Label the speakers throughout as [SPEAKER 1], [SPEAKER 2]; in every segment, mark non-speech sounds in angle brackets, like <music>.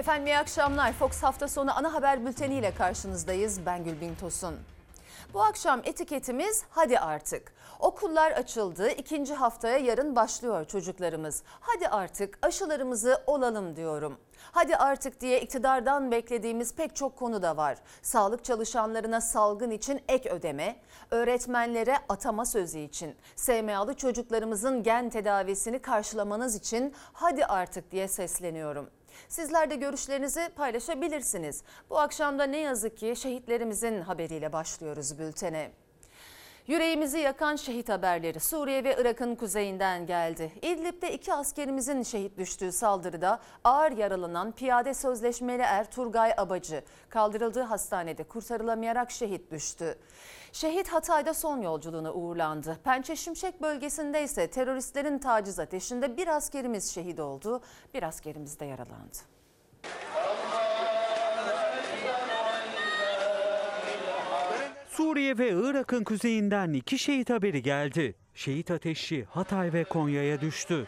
[SPEAKER 1] Efendim iyi akşamlar. Fox hafta sonu ana haber bülteniyle karşınızdayız. Ben Gülbin Tosun. Bu akşam etiketimiz hadi artık. Okullar açıldı. ikinci haftaya yarın başlıyor çocuklarımız. Hadi artık aşılarımızı olalım diyorum. Hadi artık diye iktidardan beklediğimiz pek çok konu da var. Sağlık çalışanlarına salgın için ek ödeme, öğretmenlere atama sözü için, SMA'lı çocuklarımızın gen tedavisini karşılamanız için hadi artık diye sesleniyorum. Sizler de görüşlerinizi paylaşabilirsiniz. Bu akşam da ne yazık ki şehitlerimizin haberiyle başlıyoruz bültene. Yüreğimizi yakan şehit haberleri Suriye ve Irak'ın kuzeyinden geldi. İdlib'de iki askerimizin şehit düştüğü saldırıda ağır yaralanan piyade sözleşmeli er Turgay Abacı kaldırıldığı hastanede kurtarılamayarak şehit düştü. Şehit Hatay'da son yolculuğuna uğurlandı. Pençe Şimşek bölgesinde ise teröristlerin taciz ateşinde bir askerimiz şehit oldu, bir askerimiz de yaralandı.
[SPEAKER 2] Suriye ve Irak'ın kuzeyinden iki şehit haberi geldi. Şehit ateşi Hatay ve Konya'ya düştü.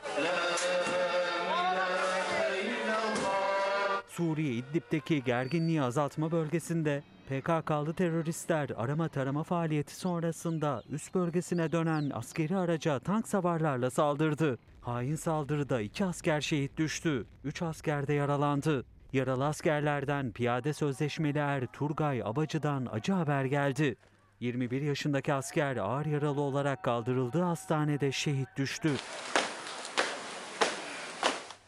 [SPEAKER 2] Suriye İdlib'deki gerginliği azaltma bölgesinde PKK'lı teröristler arama tarama faaliyeti sonrasında üst bölgesine dönen askeri araca tank savarlarla saldırdı. Hain saldırıda iki asker şehit düştü, üç asker de yaralandı. Yaralı askerlerden piyade sözleşmeli er Turgay Abacı'dan acı haber geldi. 21 yaşındaki asker ağır yaralı olarak kaldırıldığı hastanede şehit düştü.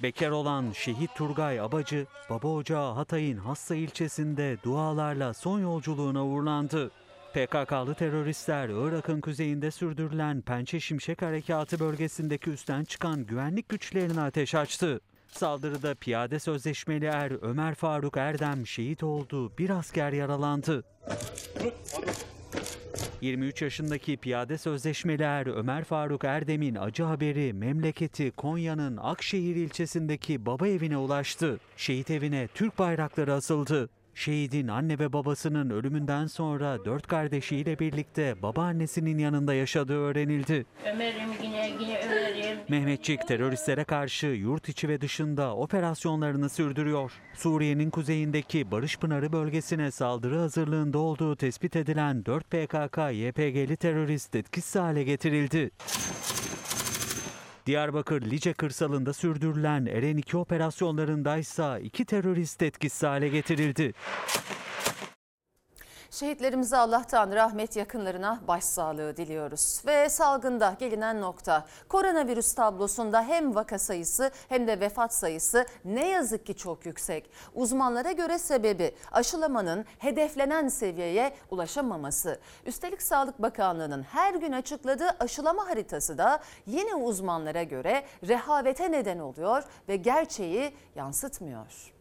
[SPEAKER 2] Bekar olan şehit Turgay Abacı, baba ocağı Hatay'ın Hassa ilçesinde dualarla son yolculuğuna uğurlandı. PKK'lı teröristler Irak'ın kuzeyinde sürdürülen Pençe Şimşek Harekatı bölgesindeki üstten çıkan güvenlik güçlerine ateş açtı. Saldırıda piyade sözleşmeli er Ömer Faruk Erdem şehit oldu, bir asker yaralandı. 23 yaşındaki piyade sözleşmeli er Ömer Faruk Erdem'in acı haberi memleketi Konya'nın Akşehir ilçesindeki baba evine ulaştı. Şehit evine Türk bayrakları asıldı. Şehidin anne ve babasının ölümünden sonra dört kardeşiyle birlikte babaannesinin yanında yaşadığı öğrenildi.
[SPEAKER 3] Ömer'im yine yine Ömer'im.
[SPEAKER 2] Mehmetçik teröristlere karşı yurt içi ve dışında operasyonlarını sürdürüyor. Suriye'nin kuzeyindeki Barış Pınarı bölgesine saldırı hazırlığında olduğu tespit edilen 4 PKK-YPG'li terörist etkisiz hale getirildi. Diyarbakır Lice kırsalında sürdürülen Eren 2 operasyonlarındaysa iki terörist etkisiz hale getirildi.
[SPEAKER 1] Şehitlerimize Allah'tan rahmet yakınlarına başsağlığı diliyoruz. Ve salgında gelinen nokta koronavirüs tablosunda hem vaka sayısı hem de vefat sayısı ne yazık ki çok yüksek. Uzmanlara göre sebebi aşılamanın hedeflenen seviyeye ulaşamaması. Üstelik Sağlık Bakanlığı'nın her gün açıkladığı aşılama haritası da yine uzmanlara göre rehavete neden oluyor ve gerçeği yansıtmıyor.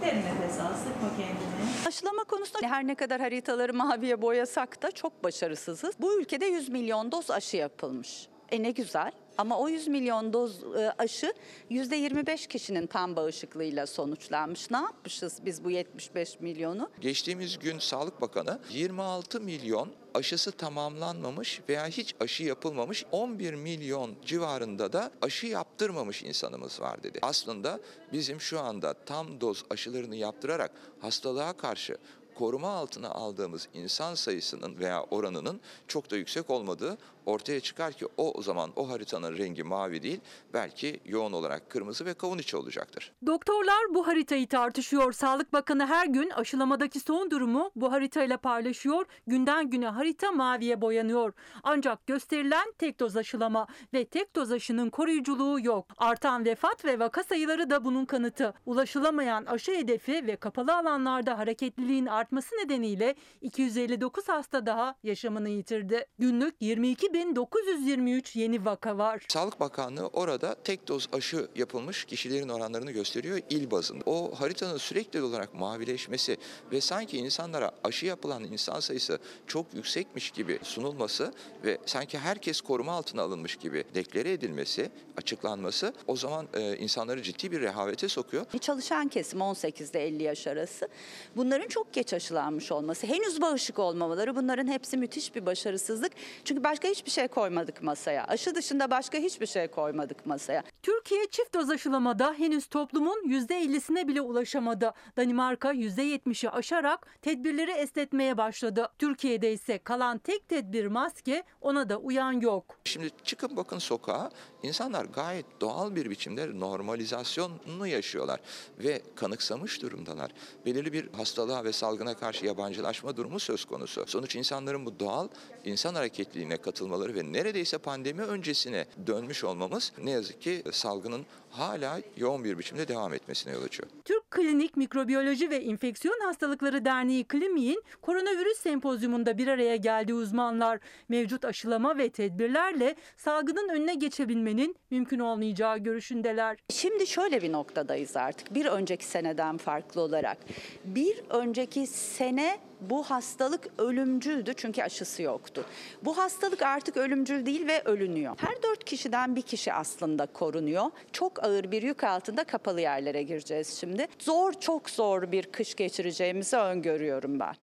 [SPEAKER 4] Derin nefes al, sıkma kendini.
[SPEAKER 5] Aşılama konusunda her ne kadar haritaları maviye boyasak da çok başarısızız. Bu ülkede 100 milyon doz aşı yapılmış. E ne güzel. Ama o 100 milyon doz e, aşı %25 kişinin kan bağışıklığıyla sonuçlanmış. Ne yapmışız biz bu 75 milyonu?
[SPEAKER 6] Geçtiğimiz gün Sağlık Bakanı 26 milyon aşısı tamamlanmamış veya hiç aşı yapılmamış 11 milyon civarında da aşı yaptırmamış insanımız var dedi. Aslında bizim şu anda tam doz aşılarını yaptırarak hastalığa karşı koruma altına aldığımız insan sayısının veya oranının çok da yüksek olmadığı ortaya çıkar ki o, zaman o haritanın rengi mavi değil belki yoğun olarak kırmızı ve kavun içi olacaktır.
[SPEAKER 7] Doktorlar bu haritayı tartışıyor. Sağlık Bakanı her gün aşılamadaki son durumu bu haritayla paylaşıyor. Günden güne harita maviye boyanıyor. Ancak gösterilen tek doz aşılama ve tek doz aşının koruyuculuğu yok. Artan vefat ve vaka sayıları da bunun kanıtı. Ulaşılamayan aşı hedefi ve kapalı alanlarda hareketliliğin artması nedeniyle 259 hasta daha yaşamını yitirdi. Günlük 22.923 yeni vaka var.
[SPEAKER 6] Sağlık Bakanlığı orada tek doz aşı yapılmış kişilerin oranlarını gösteriyor il bazında. O haritanın sürekli olarak mavileşmesi ve sanki insanlara aşı yapılan insan sayısı çok yüksekmiş gibi sunulması ve sanki herkes koruma altına alınmış gibi deklare edilmesi, açıklanması o zaman e, insanları ciddi bir rehavete sokuyor.
[SPEAKER 5] Çalışan kesim 18 ile 50 yaş arası. Bunların çok geç aşılanmış olması, henüz bağışık olmamaları bunların hepsi müthiş bir başarısızlık. Çünkü başka hiçbir şey koymadık masaya. Aşı dışında başka hiçbir şey koymadık masaya.
[SPEAKER 7] Türkiye çift doz aşılamada henüz toplumun %50'sine bile ulaşamadı. Danimarka %70'i aşarak tedbirleri esnetmeye başladı. Türkiye'de ise kalan tek tedbir maske ona da uyan yok.
[SPEAKER 6] Şimdi çıkın bakın sokağa insanlar gayet doğal bir biçimde normalizasyonunu yaşıyorlar ve kanıksamış durumdalar. Belirli bir hastalığa ve salgına karşı yabancılaşma durumu söz konusu. Sonuç insanların bu doğal insan hareketliliğine katılmaları ve neredeyse pandemi öncesine dönmüş olmamız ne yazık ki salgının hala yoğun bir biçimde devam etmesine yol açıyor.
[SPEAKER 7] Klinik Mikrobiyoloji ve İnfeksiyon Hastalıkları Derneği Klinik'in koronavirüs sempozyumunda bir araya geldiği uzmanlar mevcut aşılama ve tedbirlerle salgının önüne geçebilmenin mümkün olmayacağı görüşündeler.
[SPEAKER 5] Şimdi şöyle bir noktadayız artık bir önceki seneden farklı olarak. Bir önceki sene bu hastalık ölümcüldü çünkü aşısı yoktu. Bu hastalık artık ölümcül değil ve ölünüyor. Her dört kişiden bir kişi aslında korunuyor. Çok ağır bir yük altında kapalı yerlere gireceğiz şimdi. Zor çok zor bir kış geçireceğimizi öngörüyorum ben.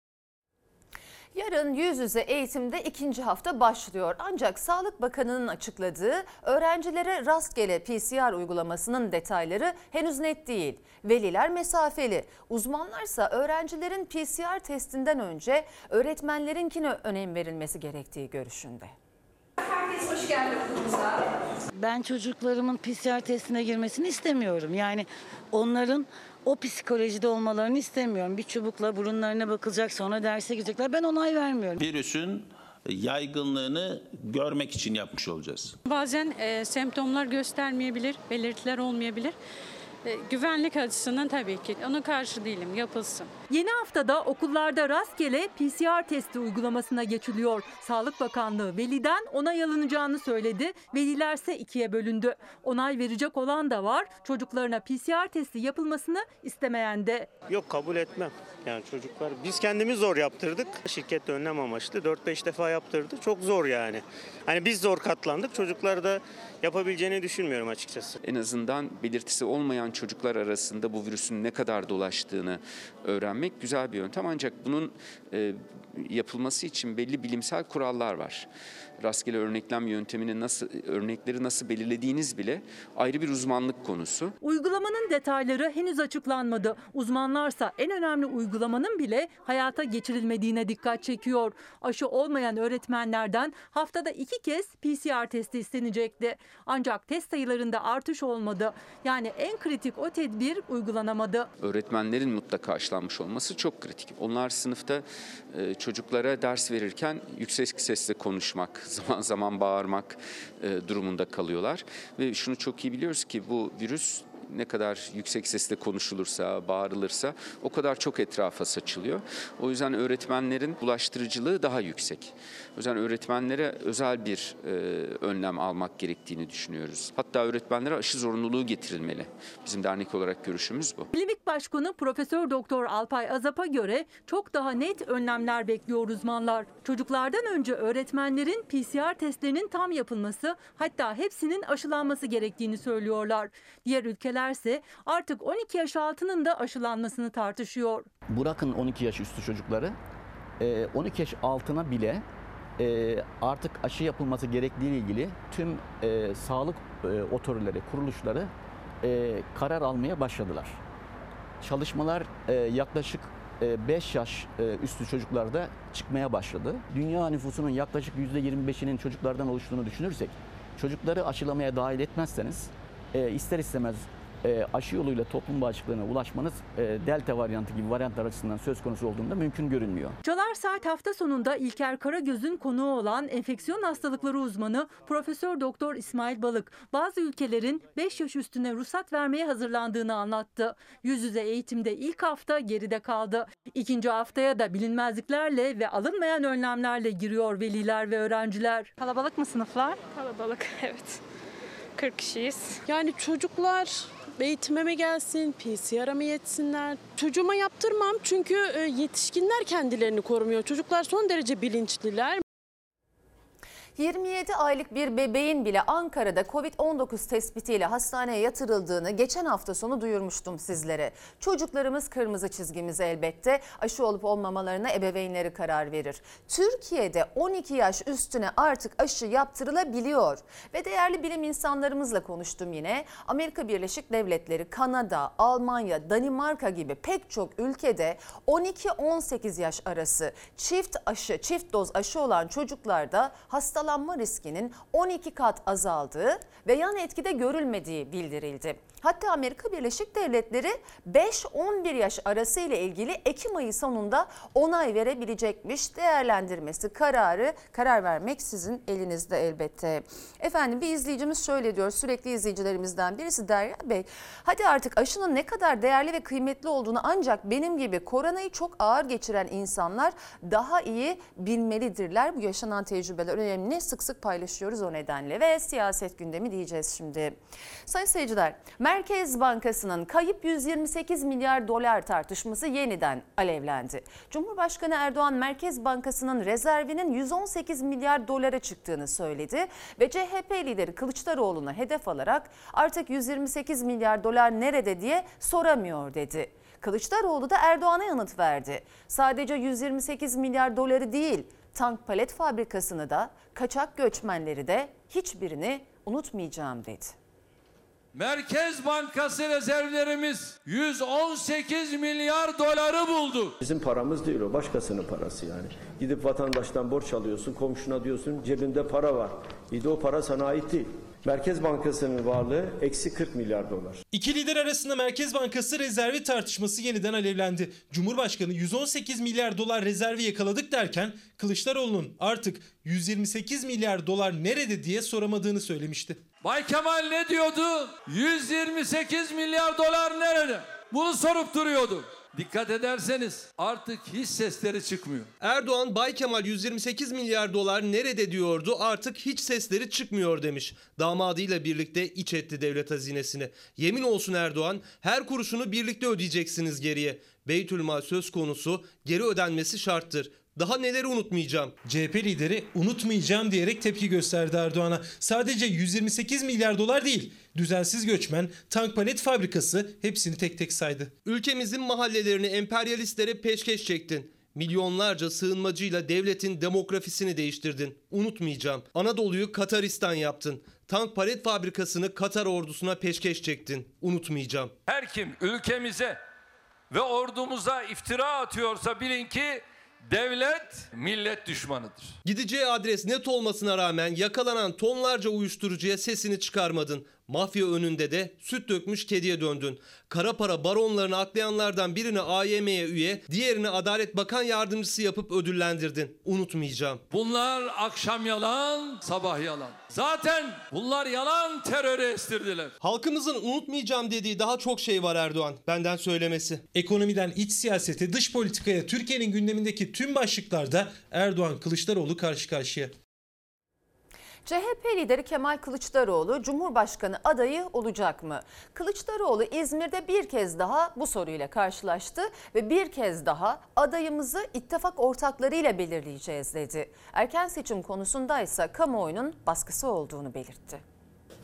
[SPEAKER 1] Yarın yüz yüze eğitimde ikinci hafta başlıyor. Ancak Sağlık Bakanı'nın açıkladığı öğrencilere rastgele PCR uygulamasının detayları henüz net değil. Veliler mesafeli. Uzmanlarsa öğrencilerin PCR testinden önce öğretmenlerinkine önem verilmesi gerektiği görüşünde.
[SPEAKER 8] Ben çocuklarımın PCR testine girmesini istemiyorum. Yani onların o psikolojide olmalarını istemiyorum. Bir çubukla burunlarına bakılacak sonra derse girecekler. Ben onay vermiyorum.
[SPEAKER 9] virüsün yaygınlığını görmek için yapmış olacağız.
[SPEAKER 10] Bazen e, semptomlar göstermeyebilir, belirtiler olmayabilir. E, güvenlik açısından tabii ki ona karşı değilim, yapılsın.
[SPEAKER 7] Yeni haftada okullarda rastgele PCR testi uygulamasına geçiliyor. Sağlık Bakanlığı veliden onay alınacağını söyledi. Velilerse ikiye bölündü. Onay verecek olan da var. Çocuklarına PCR testi yapılmasını istemeyen de.
[SPEAKER 11] Yok kabul etmem. Yani çocuklar biz kendimiz zor yaptırdık. Şirket de önlem amaçlı 4-5 defa yaptırdı. Çok zor yani. Hani biz zor katlandık. Çocuklar da yapabileceğini düşünmüyorum açıkçası.
[SPEAKER 12] En azından belirtisi olmayan çocuklar arasında bu virüsün ne kadar dolaştığını öğrenmek güzel bir yöntem. Ancak bunun e, yapılması için belli bilimsel kurallar var. Rastgele örneklem yöntemini nasıl örnekleri nasıl belirlediğiniz bile ayrı bir uzmanlık konusu.
[SPEAKER 7] Uygulamanın detayları henüz açıklanmadı. Uzmanlarsa en önemli uygulamanın bile hayata geçirilmediğine dikkat çekiyor. Aşı olmayan öğretmenlerden haftada iki kez PCR testi istenecekti. Ancak test sayılarında artış olmadı. Yani en kritik o tedbir uygulanamadı.
[SPEAKER 12] Öğretmenlerin mutlaka aşılanmış olması çok kritik. Onlar sınıfta e, çocuklara ders verirken yüksek sesle konuşmak, <laughs> zaman zaman bağırmak e, durumunda kalıyorlar. Ve şunu çok iyi biliyoruz ki bu virüs ne kadar yüksek sesle konuşulursa, bağırılırsa o kadar çok etrafa saçılıyor. O yüzden öğretmenlerin bulaştırıcılığı daha yüksek. O yüzden öğretmenlere özel bir e, önlem almak gerektiğini düşünüyoruz. Hatta öğretmenlere aşı zorunluluğu getirilmeli. Bizim dernek olarak görüşümüz bu.
[SPEAKER 7] Klinik Başkanı Profesör Doktor Alpay Azap'a göre çok daha net önlemler bekliyor uzmanlar. Çocuklardan önce öğretmenlerin PCR testlerinin tam yapılması hatta hepsinin aşılanması gerektiğini söylüyorlar. Diğer ülkelerse artık 12 yaş altının da aşılanmasını tartışıyor.
[SPEAKER 13] Bırakın 12 yaş üstü çocukları, e, 12 yaş altına bile e, artık aşı yapılması gerektiği ile ilgili tüm e, sağlık e, otoriteleri, kuruluşları e, karar almaya başladılar. Çalışmalar e, yaklaşık 5 yaş e, üstü çocuklarda çıkmaya başladı. Dünya nüfusunun yaklaşık %25'inin çocuklardan oluştuğunu düşünürsek, çocukları aşılamaya dahil etmezseniz e, ister istemez e, aşı yoluyla toplum bağışıklığına ulaşmanız e, delta varyantı gibi varyantlar açısından söz konusu olduğunda mümkün görünmüyor.
[SPEAKER 7] Çalar Saat hafta sonunda İlker Karagöz'ün konuğu olan enfeksiyon hastalıkları uzmanı Profesör Doktor İsmail Balık bazı ülkelerin 5 yaş üstüne ruhsat vermeye hazırlandığını anlattı. Yüz yüze eğitimde ilk hafta geride kaldı. İkinci haftaya da bilinmezliklerle ve alınmayan önlemlerle giriyor veliler ve öğrenciler.
[SPEAKER 10] Kalabalık mı sınıflar?
[SPEAKER 14] Kalabalık <laughs> evet. 40 kişiyiz.
[SPEAKER 10] Yani çocuklar eğitime mi gelsin, PCR'a mı yetsinler? Çocuğuma yaptırmam çünkü yetişkinler kendilerini korumuyor. Çocuklar son derece bilinçliler.
[SPEAKER 1] 27 aylık bir bebeğin bile Ankara'da Covid-19 tespitiyle hastaneye yatırıldığını geçen hafta sonu duyurmuştum sizlere. Çocuklarımız kırmızı çizgimiz elbette. Aşı olup olmamalarına ebeveynleri karar verir. Türkiye'de 12 yaş üstüne artık aşı yaptırılabiliyor. Ve değerli bilim insanlarımızla konuştum yine. Amerika Birleşik Devletleri, Kanada, Almanya, Danimarka gibi pek çok ülkede 12-18 yaş arası çift aşı, çift doz aşı olan çocuklarda hastalanma riskinin 12 kat azaldığı ve yan etkide görülmediği bildirildi. Hatta Amerika Birleşik Devletleri 5-11 yaş arası ile ilgili Ekim ayı sonunda onay verebilecekmiş. Değerlendirmesi, kararı, karar vermek sizin elinizde elbette. Efendim bir izleyicimiz şöyle diyor, sürekli izleyicilerimizden birisi Derya Bey. Hadi artık aşının ne kadar değerli ve kıymetli olduğunu ancak benim gibi koronayı çok ağır geçiren insanlar daha iyi bilmelidirler. Bu yaşanan tecrübeler önemli. Sık sık paylaşıyoruz o nedenle ve siyaset gündemi diyeceğiz şimdi. Sayın seyirciler, Merkez Bankası'nın kayıp 128 milyar dolar tartışması yeniden alevlendi. Cumhurbaşkanı Erdoğan Merkez Bankası'nın rezervinin 118 milyar dolara çıktığını söyledi ve CHP lideri Kılıçdaroğlu'na hedef alarak artık 128 milyar dolar nerede diye soramıyor dedi. Kılıçdaroğlu da Erdoğan'a yanıt verdi. Sadece 128 milyar doları değil, tank palet fabrikasını da, kaçak göçmenleri de hiçbirini unutmayacağım dedi.
[SPEAKER 15] Merkez Bankası rezervlerimiz 118 milyar doları buldu.
[SPEAKER 16] Bizim paramız değil o başkasının parası yani. Gidip vatandaştan borç alıyorsun komşuna diyorsun cebinde para var. İyi de o para sana ait değil. Merkez Bankası'nın varlığı eksi 40 milyar dolar.
[SPEAKER 17] İki lider arasında Merkez Bankası rezervi tartışması yeniden alevlendi. Cumhurbaşkanı 118 milyar dolar rezervi yakaladık derken Kılıçdaroğlu'nun artık 128 milyar dolar nerede diye soramadığını söylemişti.
[SPEAKER 15] Bay Kemal ne diyordu? 128 milyar dolar nerede? Bunu sorup duruyordu. Dikkat ederseniz artık hiç sesleri çıkmıyor.
[SPEAKER 17] Erdoğan Bay Kemal 128 milyar dolar nerede diyordu artık hiç sesleri çıkmıyor demiş. Damadıyla birlikte iç etti devlet hazinesini. Yemin olsun Erdoğan her kuruşunu birlikte ödeyeceksiniz geriye. Beytülmal söz konusu geri ödenmesi şarttır. Daha neleri unutmayacağım. CHP lideri unutmayacağım diyerek tepki gösterdi Erdoğan'a. Sadece 128 milyar dolar değil, düzensiz göçmen, tank palet fabrikası hepsini tek tek saydı. Ülkemizin mahallelerini emperyalistlere peşkeş çektin. Milyonlarca sığınmacıyla devletin demografisini değiştirdin. Unutmayacağım. Anadolu'yu Kataristan yaptın. Tank palet fabrikasını Katar ordusuna peşkeş çektin. Unutmayacağım.
[SPEAKER 15] Her kim ülkemize ve ordumuza iftira atıyorsa bilin ki devlet millet düşmanıdır.
[SPEAKER 17] Gideceği adres net olmasına rağmen yakalanan tonlarca uyuşturucuya sesini çıkarmadın. Mafya önünde de süt dökmüş kediye döndün. Kara para baronlarını aklayanlardan birini AYM'ye üye, diğerini Adalet Bakan Yardımcısı yapıp ödüllendirdin. Unutmayacağım.
[SPEAKER 15] Bunlar akşam yalan, sabah yalan. Zaten bunlar yalan terörü estirdiler.
[SPEAKER 17] Halkımızın unutmayacağım dediği daha çok şey var Erdoğan. Benden söylemesi. Ekonomiden iç siyasete, dış politikaya, Türkiye'nin gündemindeki tüm başlıklarda Erdoğan Kılıçdaroğlu karşı karşıya.
[SPEAKER 1] CHP lideri Kemal Kılıçdaroğlu Cumhurbaşkanı adayı olacak mı? Kılıçdaroğlu İzmir'de bir kez daha bu soruyla karşılaştı ve bir kez daha adayımızı ittifak ortaklarıyla belirleyeceğiz dedi. Erken seçim konusundaysa kamuoyunun baskısı olduğunu belirtti.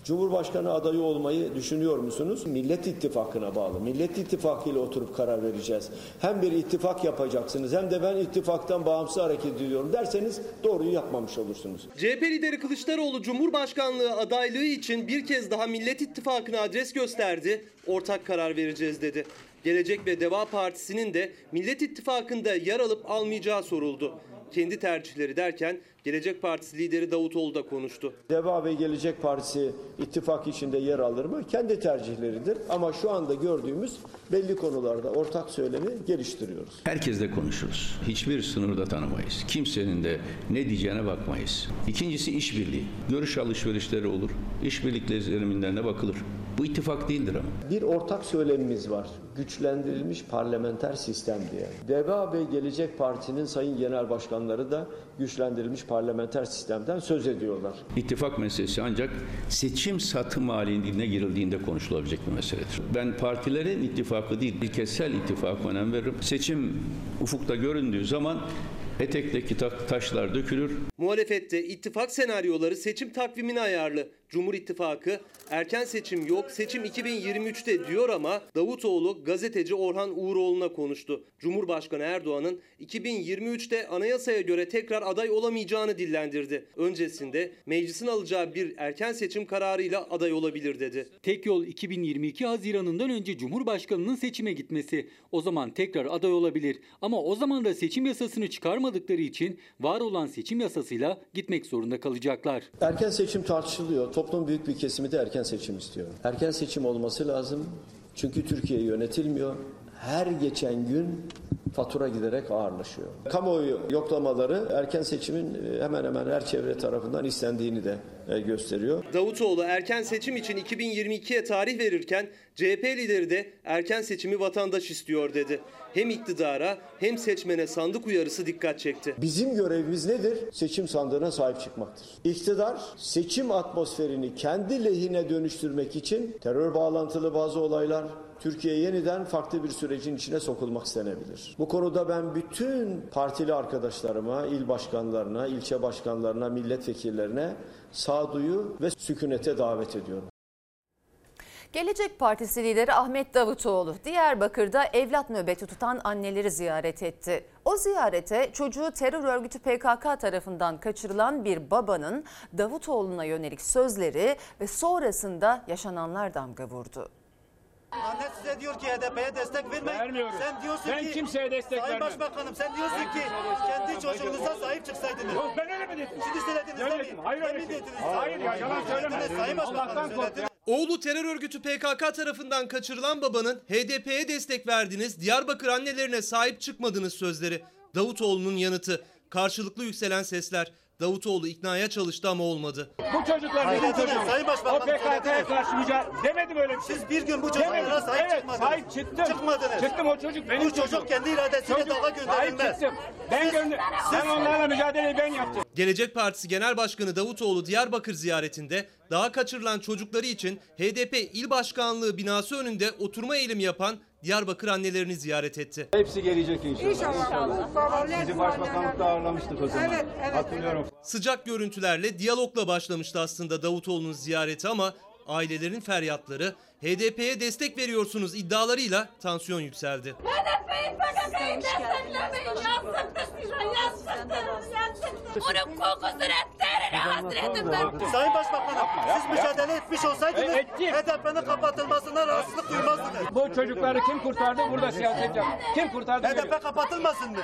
[SPEAKER 16] Cumhurbaşkanı adayı olmayı düşünüyor musunuz? Millet İttifakı'na bağlı. Millet İttifakı ile oturup karar vereceğiz. Hem bir ittifak yapacaksınız hem de ben ittifaktan bağımsız hareket ediyorum derseniz doğruyu yapmamış olursunuz.
[SPEAKER 17] CHP lideri Kılıçdaroğlu Cumhurbaşkanlığı adaylığı için bir kez daha Millet İttifakı'na adres gösterdi. Ortak karar vereceğiz dedi. Gelecek ve Deva Partisi'nin de Millet İttifakı'nda yer alıp almayacağı soruldu. Kendi tercihleri derken Gelecek Partisi lideri Davutoğlu da konuştu.
[SPEAKER 16] Deva ve Gelecek Partisi ittifak içinde yer alır mı? Kendi tercihleridir. Ama şu anda gördüğümüz belli konularda ortak söylemi geliştiriyoruz.
[SPEAKER 18] Herkesle konuşuruz. Hiçbir sınırda tanımayız. Kimsenin de ne diyeceğine bakmayız. İkincisi işbirliği. Görüş alışverişleri olur. İşbirlikleri zeminlerine bakılır. Bu ittifak değildir ama.
[SPEAKER 16] Bir ortak söylemimiz var. Güçlendirilmiş parlamenter sistem diye. Deva ve Gelecek Parti'nin sayın genel başkanları da güçlendirilmiş parlamenter sistemden söz ediyorlar.
[SPEAKER 18] İttifak meselesi ancak seçim satım halinde girildiğinde konuşulabilecek bir meseledir. Ben partilerin ittifakı değil, ilkesel ittifaka önem veririm. Seçim ufukta göründüğü zaman Etekteki ta- taşlar dökülür.
[SPEAKER 17] Muhalefette ittifak senaryoları seçim takvimine ayarlı. Cumhur İttifakı erken seçim yok seçim 2023'te diyor ama Davutoğlu gazeteci Orhan Uğuroğlu'na konuştu. Cumhurbaşkanı Erdoğan'ın 2023'te anayasaya göre tekrar aday olamayacağını dillendirdi. Öncesinde meclisin alacağı bir erken seçim kararıyla aday olabilir dedi.
[SPEAKER 19] Tek yol 2022 Haziran'ından önce Cumhurbaşkanı'nın seçime gitmesi. O zaman tekrar aday olabilir. Ama o zaman da seçim yasasını çıkarmadıkları için var olan seçim yasasıyla gitmek zorunda kalacaklar.
[SPEAKER 16] Erken seçim tartışılıyor. Toplum büyük bir kesimi de erken seçim istiyor. Erken seçim olması lazım. Çünkü Türkiye yönetilmiyor. Her geçen gün fatura giderek ağırlaşıyor. Kamuoyu yoklamaları erken seçimin e, hemen hemen her çevre tarafından istendiğini de gösteriyor.
[SPEAKER 17] Davutoğlu erken seçim için 2022'ye tarih verirken CHP lideri de erken seçimi vatandaş istiyor dedi. Hem iktidara hem seçmene sandık uyarısı dikkat çekti.
[SPEAKER 16] Bizim görevimiz nedir? Seçim sandığına sahip çıkmaktır. İktidar seçim atmosferini kendi lehine dönüştürmek için terör bağlantılı bazı olaylar Türkiye yeniden farklı bir sürecin içine sokulmak istenebilir. Bu konuda ben bütün partili arkadaşlarıma, il başkanlarına, ilçe başkanlarına, milletvekillerine sağduyu ve sükunete davet ediyorum.
[SPEAKER 1] Gelecek Partisi lideri Ahmet Davutoğlu Diyarbakır'da evlat nöbeti tutan anneleri ziyaret etti. O ziyarete çocuğu terör örgütü PKK tarafından kaçırılan bir babanın Davutoğlu'na yönelik sözleri ve sonrasında yaşananlar damga vurdu.
[SPEAKER 20] Anne size diyor ki HDP'ye destek vermeyin.
[SPEAKER 21] Vermiyorum.
[SPEAKER 20] Sen diyorsun
[SPEAKER 21] Ben
[SPEAKER 20] ki
[SPEAKER 21] kimseye destek
[SPEAKER 20] Sayın
[SPEAKER 21] vermiyorum.
[SPEAKER 20] Başbakanım sen diyorsun
[SPEAKER 21] Ben
[SPEAKER 20] ki kendi çocuğunuza sahip çıksaydınız.
[SPEAKER 21] Yok ben öyle mi dedim?
[SPEAKER 20] Şimdi söylediniz
[SPEAKER 21] Öyle
[SPEAKER 20] değil mi?
[SPEAKER 21] Hayır öyle
[SPEAKER 20] dediniz.
[SPEAKER 21] Hayır ya yalan söyleme.
[SPEAKER 20] Sayın Başbakanım söylediniz.
[SPEAKER 17] Oğlu terör örgütü PKK tarafından kaçırılan babanın HDP'ye destek verdiniz, Diyarbakır annelerine sahip çıkmadınız sözleri. Davutoğlu'nun yanıtı. Karşılıklı yükselen sesler. Davutoğlu iknaya çalıştı ama olmadı.
[SPEAKER 21] Bu çocuklar bizim
[SPEAKER 20] Söylediniz,
[SPEAKER 21] çocuğumuz.
[SPEAKER 20] Sayın Başbakanım,
[SPEAKER 21] O PKK'ya karşı mücadele demedim öyle bir şey.
[SPEAKER 20] Siz bir gün bu çocuklara sahip
[SPEAKER 21] evet,
[SPEAKER 20] çıkmadınız.
[SPEAKER 21] sahip çıktım.
[SPEAKER 20] Çıkmadınız.
[SPEAKER 21] Çıktım o çocuk benim
[SPEAKER 20] Bu çocuk
[SPEAKER 21] çocuğum.
[SPEAKER 20] kendi iradesiyle
[SPEAKER 21] Çocuk-
[SPEAKER 20] dağa gönderilmez.
[SPEAKER 21] Sahip çıktım. Ben, gönder ben onlarla mücadeleyi ben yaptım.
[SPEAKER 17] Gelecek Partisi Genel Başkanı Davutoğlu Diyarbakır ziyaretinde daha kaçırılan çocukları için HDP İl Başkanlığı binası önünde oturma eylemi yapan Diyarbakır annelerini ziyaret etti.
[SPEAKER 21] Hepsi gelecek inşallah.
[SPEAKER 20] İnşallah.
[SPEAKER 21] Bizi başbakanlıkta ağırlamıştık o zaman.
[SPEAKER 20] Evet, evet.
[SPEAKER 21] Hatırlıyorum.
[SPEAKER 17] Sıcak görüntülerle diyalogla başlamıştı aslında Davutoğlu'nun ziyareti ama ailelerin feryatları HDP'ye destek veriyorsunuz iddialarıyla tansiyon yükseldi.
[SPEAKER 3] HDP'yi PKK'yı desteklemeyin. Yazıktır size. Yazıktır. Yazıktır. Onun kokusunu terine hasretim ben.
[SPEAKER 20] Sayın Başbakanım siz mücadele etmiş olsaydınız
[SPEAKER 21] E.
[SPEAKER 20] HDP'nin kapatılmasına rahatsızlık duymazdınız.
[SPEAKER 21] Bu çocukları kim kurtardı? Burada siyaset yaptı. Kim kurtardı?
[SPEAKER 20] HDP kapatılmasın mı?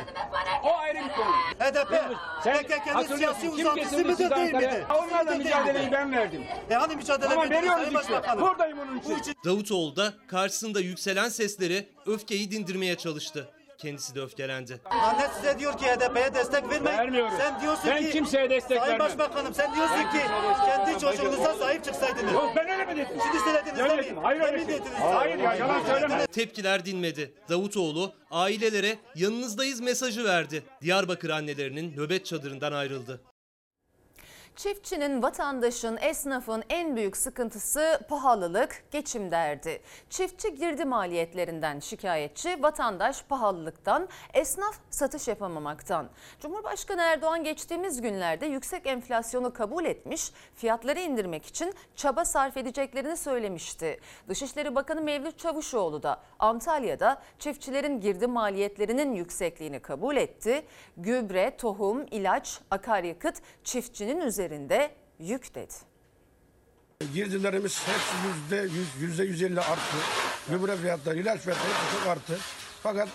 [SPEAKER 21] O ayrı bir konu.
[SPEAKER 20] HDP
[SPEAKER 21] Sen
[SPEAKER 20] PKK'nın siyasi
[SPEAKER 21] Kim
[SPEAKER 20] uzantısı mıdır değil midir?
[SPEAKER 21] Onlarla mücadeleyi ben verdim.
[SPEAKER 20] E hani mücadele
[SPEAKER 21] Ama veriyoruz
[SPEAKER 20] Sayın
[SPEAKER 21] işte.
[SPEAKER 20] Başbakanım?
[SPEAKER 21] Buradayım onun için.
[SPEAKER 17] Davutoğlu da karşısında yükselen sesleri öfkeyi dindirmeye çalıştı. Kendisi de öfkelendi.
[SPEAKER 20] Anne size diyor ki HDP'ye destek vermeyin.
[SPEAKER 21] Vermiyorum.
[SPEAKER 20] Sen diyorsun
[SPEAKER 21] Ben
[SPEAKER 20] ki
[SPEAKER 21] kimseye destek
[SPEAKER 20] Sayın
[SPEAKER 21] vermem.
[SPEAKER 20] Başbakanım sen diyorsun ki kendi çocuğunuza sahip çıksaydınız.
[SPEAKER 21] Yok ben öyle mi dedim?
[SPEAKER 20] Şimdi söylediniz
[SPEAKER 21] Öyle
[SPEAKER 20] değil mi?
[SPEAKER 21] Hayır öyle şey.
[SPEAKER 20] dediniz.
[SPEAKER 21] Hayır ya yalan söyleme.
[SPEAKER 17] Tepkiler dinmedi. Davutoğlu ailelere yanınızdayız mesajı verdi. Diyarbakır annelerinin nöbet çadırından ayrıldı.
[SPEAKER 1] Çiftçinin, vatandaşın, esnafın en büyük sıkıntısı pahalılık, geçim derdi. Çiftçi girdi maliyetlerinden şikayetçi, vatandaş pahalılıktan, esnaf satış yapamamaktan. Cumhurbaşkanı Erdoğan geçtiğimiz günlerde yüksek enflasyonu kabul etmiş, fiyatları indirmek için çaba sarf edeceklerini söylemişti. Dışişleri Bakanı Mevlüt Çavuşoğlu da Antalya'da çiftçilerin girdi maliyetlerinin yüksekliğini kabul etti. Gübre, tohum, ilaç, akaryakıt çiftçinin üzerinde yük dedi.
[SPEAKER 22] Girdilerimiz hepsi yüzde yüz, yüzde yüz elli arttı. Gübre fiyatları, ilaç fiyatları hepsi çok arttı. Fakat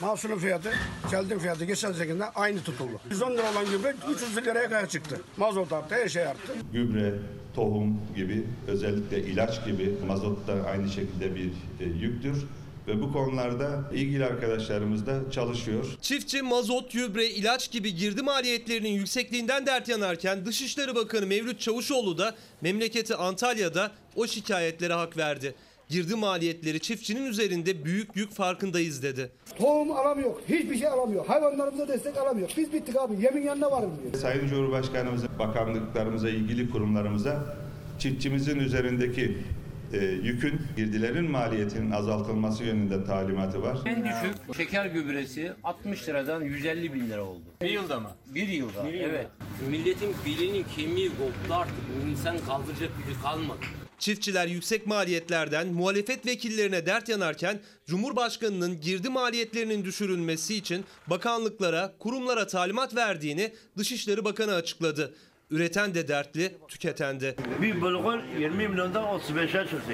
[SPEAKER 22] mahsulün fiyatı, keldin fiyatı geçen senede aynı tutuldu. 110 lira olan gübre 300 liraya kadar çıktı. Mazot arttı, her şey arttı.
[SPEAKER 23] gübre, tohum gibi özellikle ilaç gibi mazot da aynı şekilde bir e, yüktür ve bu konularda ilgili arkadaşlarımız da çalışıyor.
[SPEAKER 17] Çiftçi mazot, gübre, ilaç gibi girdi maliyetlerinin yüksekliğinden dert yanarken Dışişleri Bakanı Mevlüt Çavuşoğlu da memleketi Antalya'da o şikayetlere hak verdi. Girdi maliyetleri çiftçinin üzerinde büyük yük farkındayız dedi.
[SPEAKER 22] Tohum alamıyor, hiçbir şey alamıyor. Hayvanlarımıza destek alamıyor. Biz bittik abi, yemin yanına varım diyor.
[SPEAKER 23] Sayın Cumhurbaşkanımıza, bakanlıklarımıza, ilgili kurumlarımıza çiftçimizin üzerindeki e, yükün, girdilerin maliyetinin azaltılması yönünde talimatı var.
[SPEAKER 24] En düşük şeker gübresi 60 liradan 150 bin lira oldu. Bir yılda mı? Bir yılda, evet. Milletin belinin kemiği koptu artık. İnsan kaldıracak gücü kalmadı.
[SPEAKER 17] Çiftçiler yüksek maliyetlerden muhalefet vekillerine dert yanarken Cumhurbaşkanının girdi maliyetlerinin düşürülmesi için bakanlıklara, kurumlara talimat verdiğini Dışişleri Bakanı açıkladı. Üreten de dertli, tüketen de.
[SPEAKER 20] Bir bulgur 20 milyondan 35'e çıktı.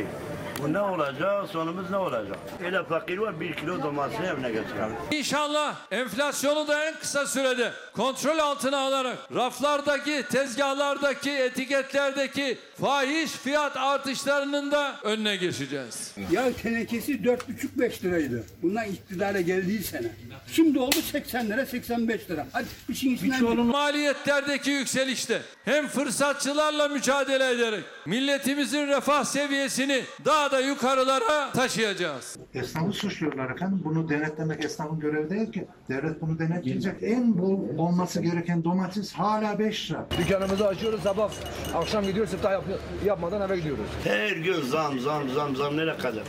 [SPEAKER 20] Bu ne olacak? Sonumuz ne olacak? Öyle fakir var bir kilo domatesi evine götürelim.
[SPEAKER 15] İnşallah enflasyonu da en kısa sürede kontrol altına alarak raflardaki, tezgahlardaki, etiketlerdeki fahiş fiyat artışlarının da önüne geçeceğiz.
[SPEAKER 21] Yağ tenekesi 4,5-5 liraydı. Bundan iktidara geldiği sene. Şimdi oldu 80 lira 85 lira. Hadi işin içinden
[SPEAKER 15] Maliyetlerdeki yükselişte hem fırsatçılarla mücadele ederek milletimizin refah seviyesini daha da yukarılara taşıyacağız.
[SPEAKER 25] Esnafı suçluyorlar efendim. Bunu denetlemek esnafın görevi değil ki. Devlet bunu denetleyecek. En bol olması gereken domates hala 5 lira.
[SPEAKER 26] Dükkanımızı açıyoruz sabah akşam gidiyoruz siftah yap, yapmadan eve gidiyoruz.
[SPEAKER 20] Her gün zam zam zam zam nereye kadar?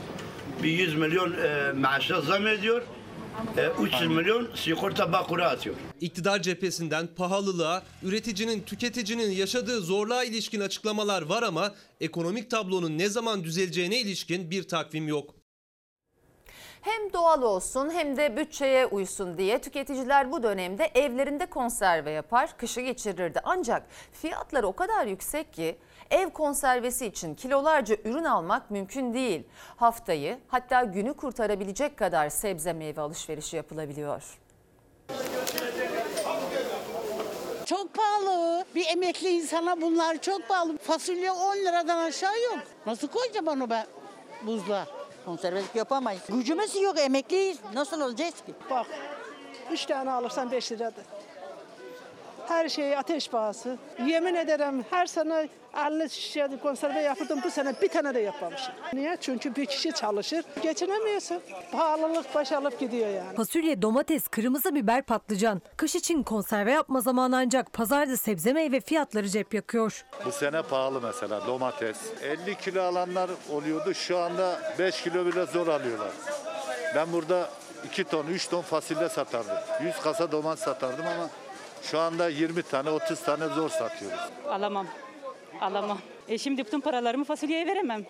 [SPEAKER 20] Bir 100 milyon e, maaşa zam ediyor. E, 300 milyon sigorta bakura atıyor.
[SPEAKER 17] İktidar cephesinden pahalılığa, üreticinin, tüketicinin yaşadığı zorluğa ilişkin açıklamalar var ama ekonomik tablonun ne zaman düzeleceğine ilişkin bir takvim yok.
[SPEAKER 1] Hem doğal olsun hem de bütçeye uysun diye tüketiciler bu dönemde evlerinde konserve yapar, kışı geçirirdi. Ancak fiyatlar o kadar yüksek ki ev konservesi için kilolarca ürün almak mümkün değil. Haftayı hatta günü kurtarabilecek kadar sebze meyve alışverişi yapılabiliyor.
[SPEAKER 27] Çok pahalı. Bir emekli insana bunlar çok pahalı. Fasulye 10 liradan aşağı yok. Nasıl koyacağım onu ben buzluğa? Konservelik yapamayız. Gücümüz yok emekliyiz. Nasıl olacağız ki?
[SPEAKER 28] Bak, üç tane alırsan beş liradır. Her şey ateş pahası. Yemin ederim her sene 50 şişe konserve yapırdım. Bu sene bir tane de yapmamışım. Niye? Çünkü bir kişi çalışır. Geçinemiyorsun. Pahalılık baş alıp gidiyor yani.
[SPEAKER 29] Fasulye, domates, kırmızı biber, patlıcan. Kış için konserve yapma zamanı ancak pazarda sebze meyve fiyatları cep yakıyor.
[SPEAKER 30] Bu sene pahalı mesela domates. 50 kilo alanlar oluyordu. Şu anda 5 kilo bile zor alıyorlar. Ben burada 2 ton, 3 ton fasulye satardım. 100 kasa domates satardım ama şu anda 20 tane, 30 tane zor satıyoruz.
[SPEAKER 31] Alamam. Alamam. E şimdi bütün paralarımı fasulyeye veremem.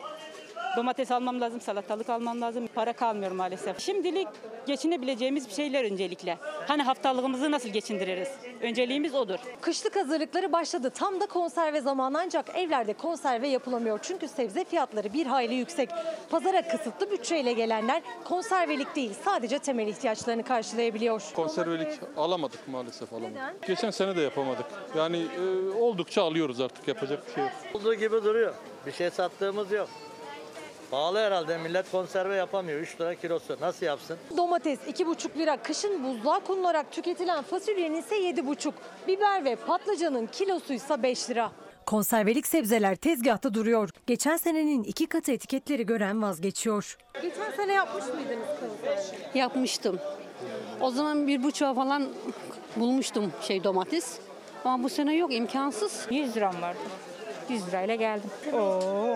[SPEAKER 31] Domates almam lazım, salatalık almam lazım. Para kalmıyor maalesef. Şimdilik geçinebileceğimiz bir şeyler öncelikle. Hani haftalığımızı nasıl geçindiririz? Önceliğimiz odur.
[SPEAKER 29] Kışlık hazırlıkları başladı. Tam da konserve zamanı ancak evlerde konserve yapılamıyor. Çünkü sebze fiyatları bir hayli yüksek. Pazara kısıtlı bütçeyle gelenler konservelik değil sadece temel ihtiyaçlarını karşılayabiliyor.
[SPEAKER 32] Konservelik alamadık maalesef alamadık.
[SPEAKER 29] Neden?
[SPEAKER 32] Geçen sene de yapamadık. Yani e, oldukça alıyoruz artık yapacak bir şey yok.
[SPEAKER 33] Olduğu gibi duruyor. Bir şey sattığımız yok. Pahalı herhalde. Millet konserve yapamıyor. 3 lira kilosu. Nasıl yapsın?
[SPEAKER 29] Domates 2,5 lira, kışın buzluğa konularak tüketilen fasulyenin ise 7,5. Biber ve patlıcanın kilosu ise 5 lira. Konservelik sebzeler tezgahta duruyor. Geçen senenin iki katı etiketleri gören vazgeçiyor. Geçen sene yapmış mıydınız konserve?
[SPEAKER 34] Yapmıştım. O zaman bir buçuğa falan bulmuştum şey domates. Ama bu sene yok imkansız.
[SPEAKER 35] 100 liram vardı. 100 lirayla geldim. Oo,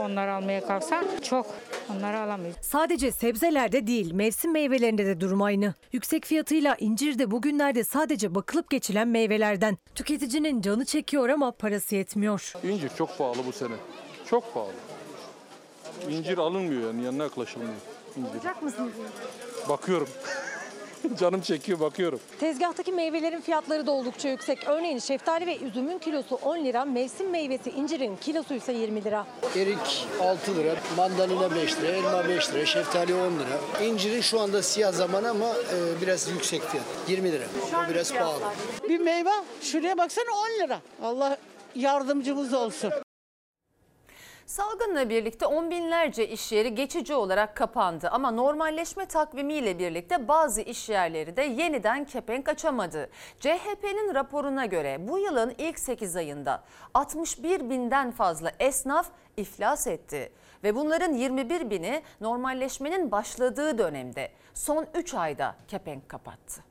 [SPEAKER 35] onları almaya kalksan çok. Onları alamayız.
[SPEAKER 29] Sadece sebzelerde değil, mevsim meyvelerinde de durum aynı. Yüksek fiyatıyla incir de bugünlerde sadece bakılıp geçilen meyvelerden. Tüketicinin canı çekiyor ama parası yetmiyor.
[SPEAKER 32] İncir çok pahalı bu sene. Çok pahalı. İncir alınmıyor yani yanına yaklaşılmıyor. İncir.
[SPEAKER 29] Alacak mısınız?
[SPEAKER 32] Bakıyorum. <laughs> Canım çekiyor bakıyorum.
[SPEAKER 29] Tezgahtaki meyvelerin fiyatları da oldukça yüksek. Örneğin şeftali ve üzümün kilosu 10 lira, mevsim meyvesi incirin kilosu ise 20 lira.
[SPEAKER 36] Erik 6 lira, mandalina 5 lira, elma 5 lira, şeftali 10 lira. İncirin şu anda siyah zaman ama e, biraz yüksek fiyat. 20 lira. O biraz pahalı.
[SPEAKER 27] Bir meyve şuraya baksana 10 lira. Allah yardımcımız olsun.
[SPEAKER 1] Salgınla birlikte on binlerce iş yeri geçici olarak kapandı ama normalleşme takvimiyle birlikte bazı iş yerleri de yeniden kepenk açamadı. CHP'nin raporuna göre bu yılın ilk 8 ayında 61 binden fazla esnaf iflas etti ve bunların 21 bini normalleşmenin başladığı dönemde son 3 ayda kepenk kapattı.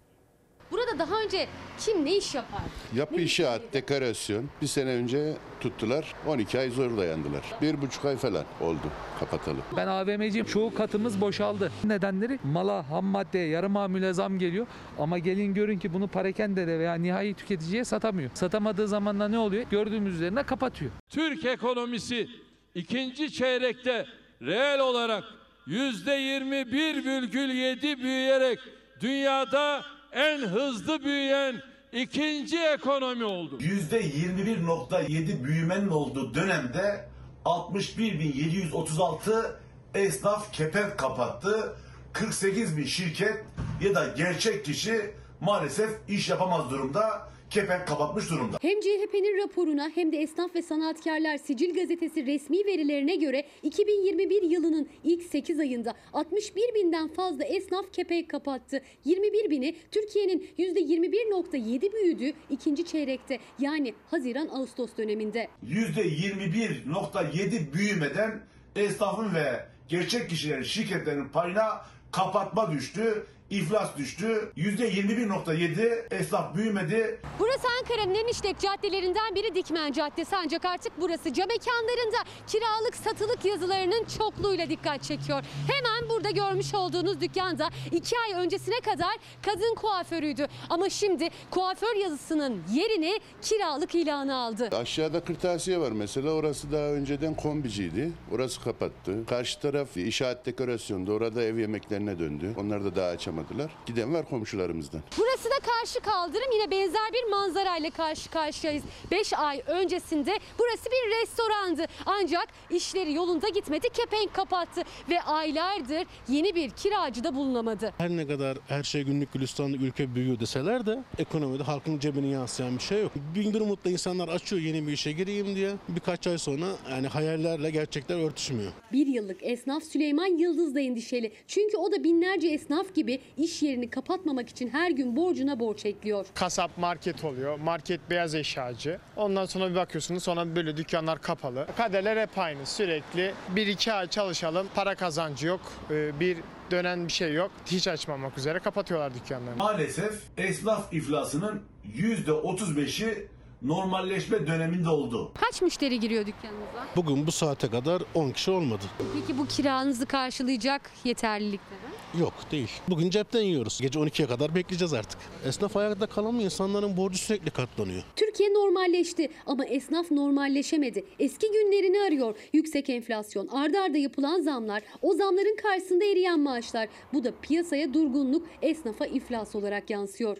[SPEAKER 37] Burada daha önce kim ne iş yapar?
[SPEAKER 38] Yapı
[SPEAKER 37] Ne
[SPEAKER 38] inşaat, dekorasyon. Bir sene önce tuttular. 12 ay zor dayandılar. Bir buçuk ay falan oldu kapatalı.
[SPEAKER 39] Ben AVM'ciyim. Çoğu katımız boşaldı. Nedenleri mala, ham maddeye, yarı mamule zam geliyor. Ama gelin görün ki bunu parakendede veya nihai tüketiciye satamıyor. Satamadığı zaman da ne oluyor? Gördüğümüz üzerine kapatıyor.
[SPEAKER 15] Türk ekonomisi ikinci çeyrekte reel olarak yüzde 21,7 büyüyerek dünyada en hızlı büyüyen ikinci ekonomi oldu.
[SPEAKER 40] %21.7 büyümenin olduğu dönemde 61.736 esnaf kepenk kapattı. 48 bin şirket ya da gerçek kişi maalesef iş yapamaz durumda, kepenk kapatmış durumda.
[SPEAKER 37] Hem CHP'nin raporuna hem de Esnaf ve Sanatkarlar Sicil Gazetesi resmi verilerine göre 2021 yılının ilk 8 ayında 61 binden fazla esnaf kepenk kapattı. 21 bini Türkiye'nin %21.7 büyüdüğü ikinci çeyrekte yani Haziran-Ağustos döneminde.
[SPEAKER 40] %21.7 büyümeden esnafın ve gerçek kişilerin şirketlerin payına kapatma düştü, iflas düştü. %21.7 esnaf büyümedi.
[SPEAKER 37] Burası Ankara'nın en işlek caddelerinden biri Dikmen Caddesi ancak artık burası cam mekanlarında kiralık satılık yazılarının çokluğuyla dikkat çekiyor. Hemen burada görmüş olduğunuz dükkanda iki ay öncesine kadar kadın kuaförüydü. Ama şimdi kuaför yazısının yerini kiralık ilanı aldı.
[SPEAKER 38] Aşağıda kırtasiye var mesela. Orası daha önceden kombiciydi. Orası kapattı. Karşı taraf inşaat dekorasyonda. Orada ev yemeklerine döndü. Onlar da daha açamadılar. Giden var komşularımızdan.
[SPEAKER 37] Burası da karşı kaldırım yine benzer bir manzarayla karşı karşıyayız. 5 ay öncesinde burası bir restorandı. Ancak işleri yolunda gitmedi kepenk kapattı ve aylardır yeni bir kiracı da bulunamadı.
[SPEAKER 41] Her ne kadar her şey günlük gülistanlı ülke büyüyor deseler de ekonomide halkın cebine yansıyan bir şey yok. Bin bir umutla insanlar açıyor yeni bir işe gireyim diye. Birkaç ay sonra yani hayallerle gerçekler örtüşmüyor.
[SPEAKER 37] Bir yıllık esnaf Süleyman Yıldız da endişeli. Çünkü o da binlerce esnaf gibi iş yerini kapatmamak için her gün borcuna borç ekliyor.
[SPEAKER 42] Kasap market oluyor. Market beyaz eşyacı. Ondan sonra bir bakıyorsunuz sonra böyle dükkanlar kapalı. Kaderler hep aynı. Sürekli bir iki ay çalışalım. Para kazancı yok. Ee, Bir dönen bir şey yok. Hiç açmamak üzere kapatıyorlar dükkanlarını.
[SPEAKER 40] Maalesef esnaf iflasının %35'i normalleşme döneminde oldu.
[SPEAKER 37] Kaç müşteri giriyor dükkanınıza?
[SPEAKER 41] Bugün bu saate kadar 10 kişi olmadı.
[SPEAKER 37] Peki bu kiranızı karşılayacak yeterlilikte mi?
[SPEAKER 41] Yok değil. Bugün cepten yiyoruz. Gece 12'ye kadar bekleyeceğiz artık. Esnaf ayakta kalamıyor. İnsanların borcu sürekli katlanıyor.
[SPEAKER 37] Türkiye normalleşti ama esnaf normalleşemedi. Eski günlerini arıyor. Yüksek enflasyon, ardarda arda yapılan zamlar, o zamların karşısında eriyen maaşlar. Bu da piyasaya durgunluk, esnafa iflas olarak yansıyor.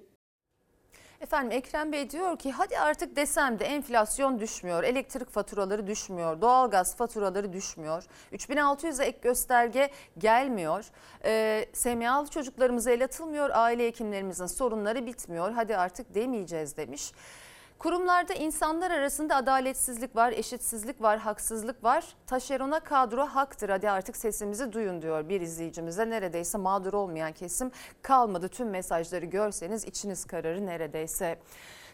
[SPEAKER 1] Efendim Ekrem Bey diyor ki hadi artık desem de enflasyon düşmüyor, elektrik faturaları düşmüyor, doğalgaz faturaları düşmüyor, 3600'e ek gösterge gelmiyor, ee, SMA'lı çocuklarımıza el atılmıyor, aile hekimlerimizin sorunları bitmiyor, hadi artık demeyeceğiz demiş. Kurumlarda insanlar arasında adaletsizlik var, eşitsizlik var, haksızlık var. Taşerona kadro haktır. Hadi artık sesimizi duyun diyor bir izleyicimize. Neredeyse mağdur olmayan kesim kalmadı. Tüm mesajları görseniz içiniz kararır neredeyse.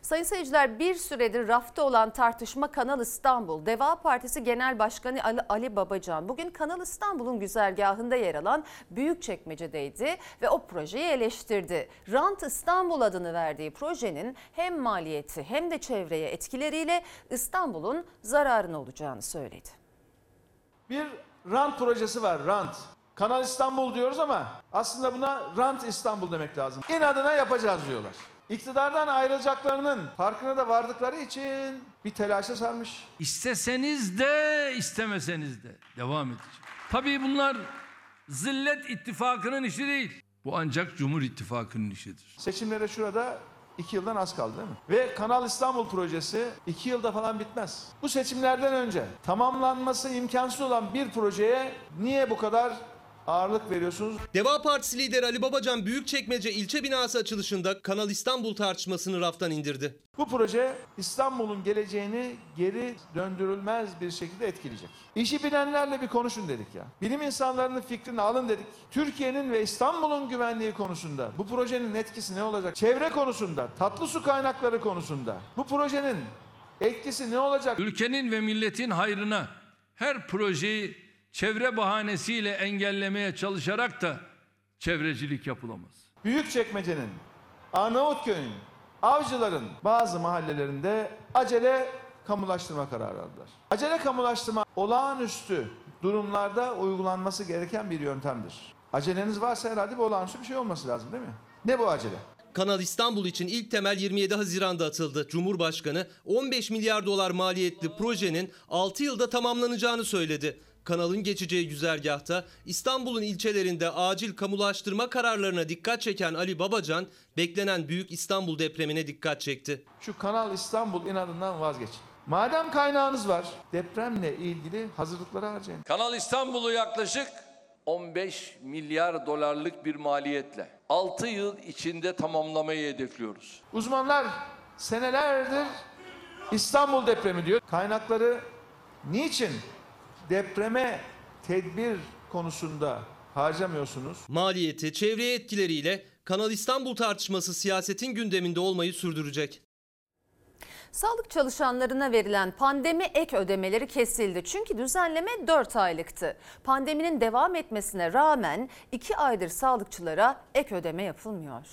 [SPEAKER 1] Sayın seyirciler bir süredir rafta olan tartışma Kanal İstanbul. Deva Partisi Genel Başkanı Ali, Ali Babacan bugün Kanal İstanbul'un güzergahında yer alan Büyükçekmece'deydi ve o projeyi eleştirdi. Rant İstanbul adını verdiği projenin hem maliyeti hem de çevreye etkileriyle İstanbul'un zararına olacağını söyledi.
[SPEAKER 43] Bir rant projesi var, rant. Kanal İstanbul diyoruz ama aslında buna rant İstanbul demek lazım. İnadına yapacağız diyorlar. İktidardan ayrılacaklarının farkına da vardıkları için bir telaşa sarmış.
[SPEAKER 15] İsteseniz de istemeseniz de devam edecek. Tabii bunlar zillet ittifakının işi değil. Bu ancak Cumhur İttifakı'nın işidir.
[SPEAKER 43] Seçimlere şurada iki yıldan az kaldı değil mi? Ve Kanal İstanbul projesi iki yılda falan bitmez. Bu seçimlerden önce tamamlanması imkansız olan bir projeye niye bu kadar ağırlık veriyorsunuz?
[SPEAKER 17] Deva Partisi lideri Ali Babacan Büyükçekmece ilçe binası açılışında Kanal İstanbul tartışmasını raftan indirdi.
[SPEAKER 43] Bu proje İstanbul'un geleceğini geri döndürülmez bir şekilde etkileyecek. İşi bilenlerle bir konuşun dedik ya. Bilim insanlarının fikrini alın dedik. Türkiye'nin ve İstanbul'un güvenliği konusunda bu projenin etkisi ne olacak? Çevre konusunda, tatlı su kaynakları konusunda bu projenin etkisi ne olacak?
[SPEAKER 15] Ülkenin ve milletin hayrına her projeyi çevre bahanesiyle engellemeye çalışarak da çevrecilik yapılamaz.
[SPEAKER 43] Büyükçekmece'nin Arnavutköy'ün, avcıların bazı mahallelerinde acele kamulaştırma kararı aldılar. Acele kamulaştırma olağanüstü durumlarda uygulanması gereken bir yöntemdir. Aceleniz varsa herhalde bir olağanüstü bir şey olması lazım değil mi? Ne bu acele?
[SPEAKER 17] Kanal İstanbul için ilk temel 27 Haziran'da atıldı. Cumhurbaşkanı 15 milyar dolar maliyetli projenin 6 yılda tamamlanacağını söyledi. Kanalın geçeceği güzergahta İstanbul'un ilçelerinde acil kamulaştırma kararlarına dikkat çeken Ali Babacan beklenen büyük İstanbul depremine dikkat çekti.
[SPEAKER 43] Şu Kanal İstanbul inadından vazgeçin. Madem kaynağınız var, depremle ilgili hazırlıkları harcayın.
[SPEAKER 15] Kanal İstanbul'u yaklaşık 15 milyar dolarlık bir maliyetle 6 yıl içinde tamamlamayı hedefliyoruz.
[SPEAKER 43] Uzmanlar senelerdir İstanbul depremi diyor. Kaynakları niçin depreme tedbir konusunda harcamıyorsunuz?
[SPEAKER 17] Maliyeti, çevreye etkileriyle Kanal İstanbul tartışması siyasetin gündeminde olmayı sürdürecek.
[SPEAKER 1] Sağlık çalışanlarına verilen pandemi ek ödemeleri kesildi. Çünkü düzenleme 4 aylıktı. Pandeminin devam etmesine rağmen 2 aydır sağlıkçılara ek ödeme yapılmıyor.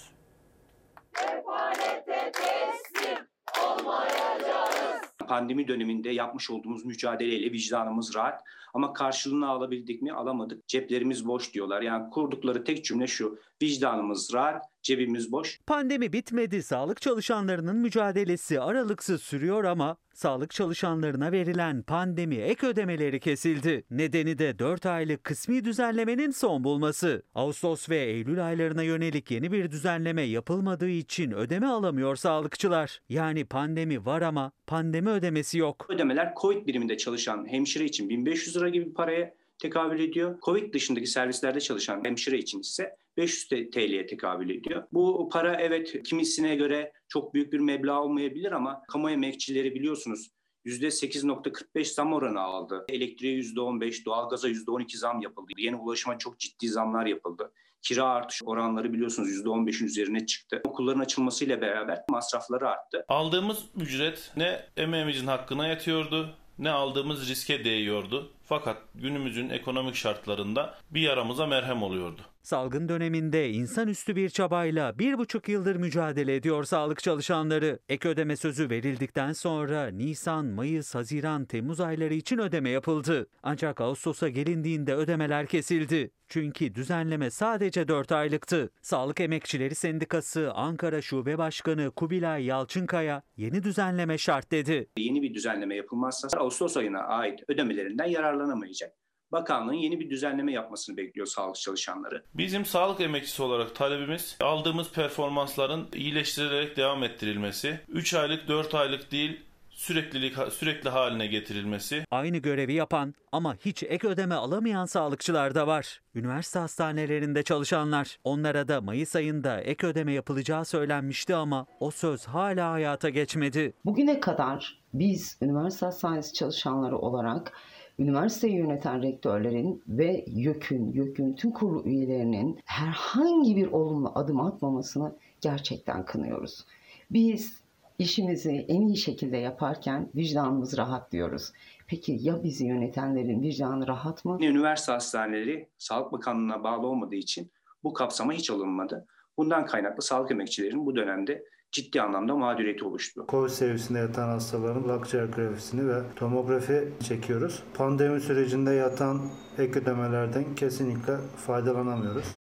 [SPEAKER 44] Pandemi döneminde yapmış olduğumuz mücadeleyle vicdanımız rahat ama karşılığını alabildik mi alamadık. Ceplerimiz boş diyorlar. Yani kurdukları tek cümle şu vicdanımız rahat cebimiz boş.
[SPEAKER 2] Pandemi bitmedi. Sağlık çalışanlarının mücadelesi aralıksız sürüyor ama sağlık çalışanlarına verilen pandemi ek ödemeleri kesildi. Nedeni de 4 aylık kısmi düzenlemenin son bulması. Ağustos ve Eylül aylarına yönelik yeni bir düzenleme yapılmadığı için ödeme alamıyor sağlıkçılar. Yani pandemi var ama pandemi ödemesi yok.
[SPEAKER 44] Ödemeler Covid biriminde çalışan hemşire için 1500 lira gibi bir paraya tekabül ediyor. Covid dışındaki servislerde çalışan hemşire için ise 500 TL'ye tekabül ediyor. Bu para evet kimisine göre çok büyük bir meblağ olmayabilir ama kamu emekçileri biliyorsunuz %8.45 zam oranı aldı. Elektriğe %15, doğalgaza %12 zam yapıldı. Yeni ulaşıma çok ciddi zamlar yapıldı. Kira artış oranları biliyorsunuz %15'in üzerine çıktı. Okulların açılmasıyla beraber masrafları arttı.
[SPEAKER 45] Aldığımız ücret ne emeğimizin hakkına yatıyordu ne aldığımız riske değiyordu. Fakat günümüzün ekonomik şartlarında bir yaramıza merhem oluyordu.
[SPEAKER 2] Salgın döneminde insanüstü bir çabayla bir buçuk yıldır mücadele ediyor sağlık çalışanları. Ek ödeme sözü verildikten sonra Nisan, Mayıs, Haziran, Temmuz ayları için ödeme yapıldı. Ancak Ağustos'a gelindiğinde ödemeler kesildi. Çünkü düzenleme sadece 4 aylıktı. Sağlık Emekçileri Sendikası Ankara Şube Başkanı Kubilay Yalçınkaya yeni düzenleme şart dedi.
[SPEAKER 44] Yeni bir düzenleme yapılmazsa Ağustos ayına ait ödemelerinden yararlanamayacak. Bakanlığın yeni bir düzenleme yapmasını bekliyor sağlık çalışanları.
[SPEAKER 45] Bizim sağlık emekçisi olarak talebimiz aldığımız performansların iyileştirilerek devam ettirilmesi, 3 aylık 4 aylık değil süreklilik sürekli haline getirilmesi.
[SPEAKER 2] Aynı görevi yapan ama hiç ek ödeme alamayan sağlıkçılar da var. Üniversite hastanelerinde çalışanlar. Onlara da Mayıs ayında ek ödeme yapılacağı söylenmişti ama o söz hala hayata geçmedi.
[SPEAKER 46] Bugüne kadar biz üniversite hastanesi çalışanları olarak üniversiteyi yöneten rektörlerin ve YÖK'ün, YÖK'ün tüm kurulu üyelerinin herhangi bir olumlu adım atmamasını gerçekten kınıyoruz. Biz işimizi en iyi şekilde yaparken vicdanımız rahat diyoruz. Peki ya bizi yönetenlerin vicdanı rahat mı?
[SPEAKER 44] Üniversite hastaneleri Sağlık Bakanlığı'na bağlı olmadığı için bu kapsama hiç alınmadı. Bundan kaynaklı sağlık emekçilerinin bu dönemde ciddi anlamda mağduriyeti oluştu.
[SPEAKER 47] Covid seviyesinde yatan hastaların akciğer grafisini ve tomografi çekiyoruz. Pandemi sürecinde yatan ek ödemelerden kesinlikle faydalanamıyoruz.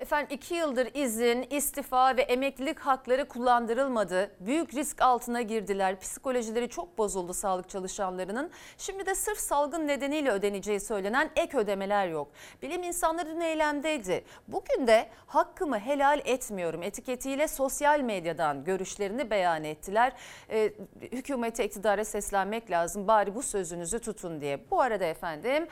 [SPEAKER 1] Efendim iki yıldır izin, istifa ve emeklilik hakları kullandırılmadı. Büyük risk altına girdiler. Psikolojileri çok bozuldu sağlık çalışanlarının. Şimdi de sırf salgın nedeniyle ödeneceği söylenen ek ödemeler yok. Bilim insanları eylemdeydi. Bugün de hakkımı helal etmiyorum etiketiyle sosyal medyadan görüşlerini beyan ettiler. Ee, hükümete iktidara seslenmek lazım bari bu sözünüzü tutun diye. Bu arada efendim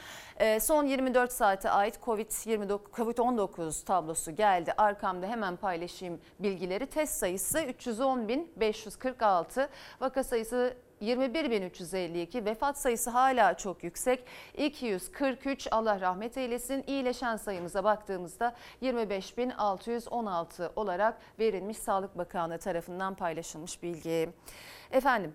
[SPEAKER 1] son 24 saate ait Covid-19 tablosu geldi. Arkamda hemen paylaşayım bilgileri. Test sayısı 310.546, vaka sayısı 21.352 vefat sayısı hala çok yüksek 243 Allah rahmet eylesin iyileşen sayımıza baktığımızda 25.616 olarak verilmiş Sağlık Bakanlığı tarafından paylaşılmış bilgi. Efendim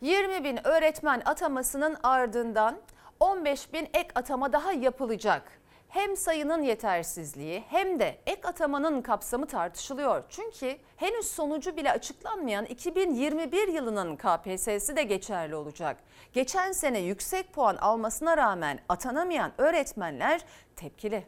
[SPEAKER 1] 20 bin öğretmen atamasının ardından 15 bin ek atama daha yapılacak. Hem sayının yetersizliği hem de ek atamanın kapsamı tartışılıyor. Çünkü henüz sonucu bile açıklanmayan 2021 yılının KPSS'si de geçerli olacak. Geçen sene yüksek puan almasına rağmen atanamayan öğretmenler tepkili.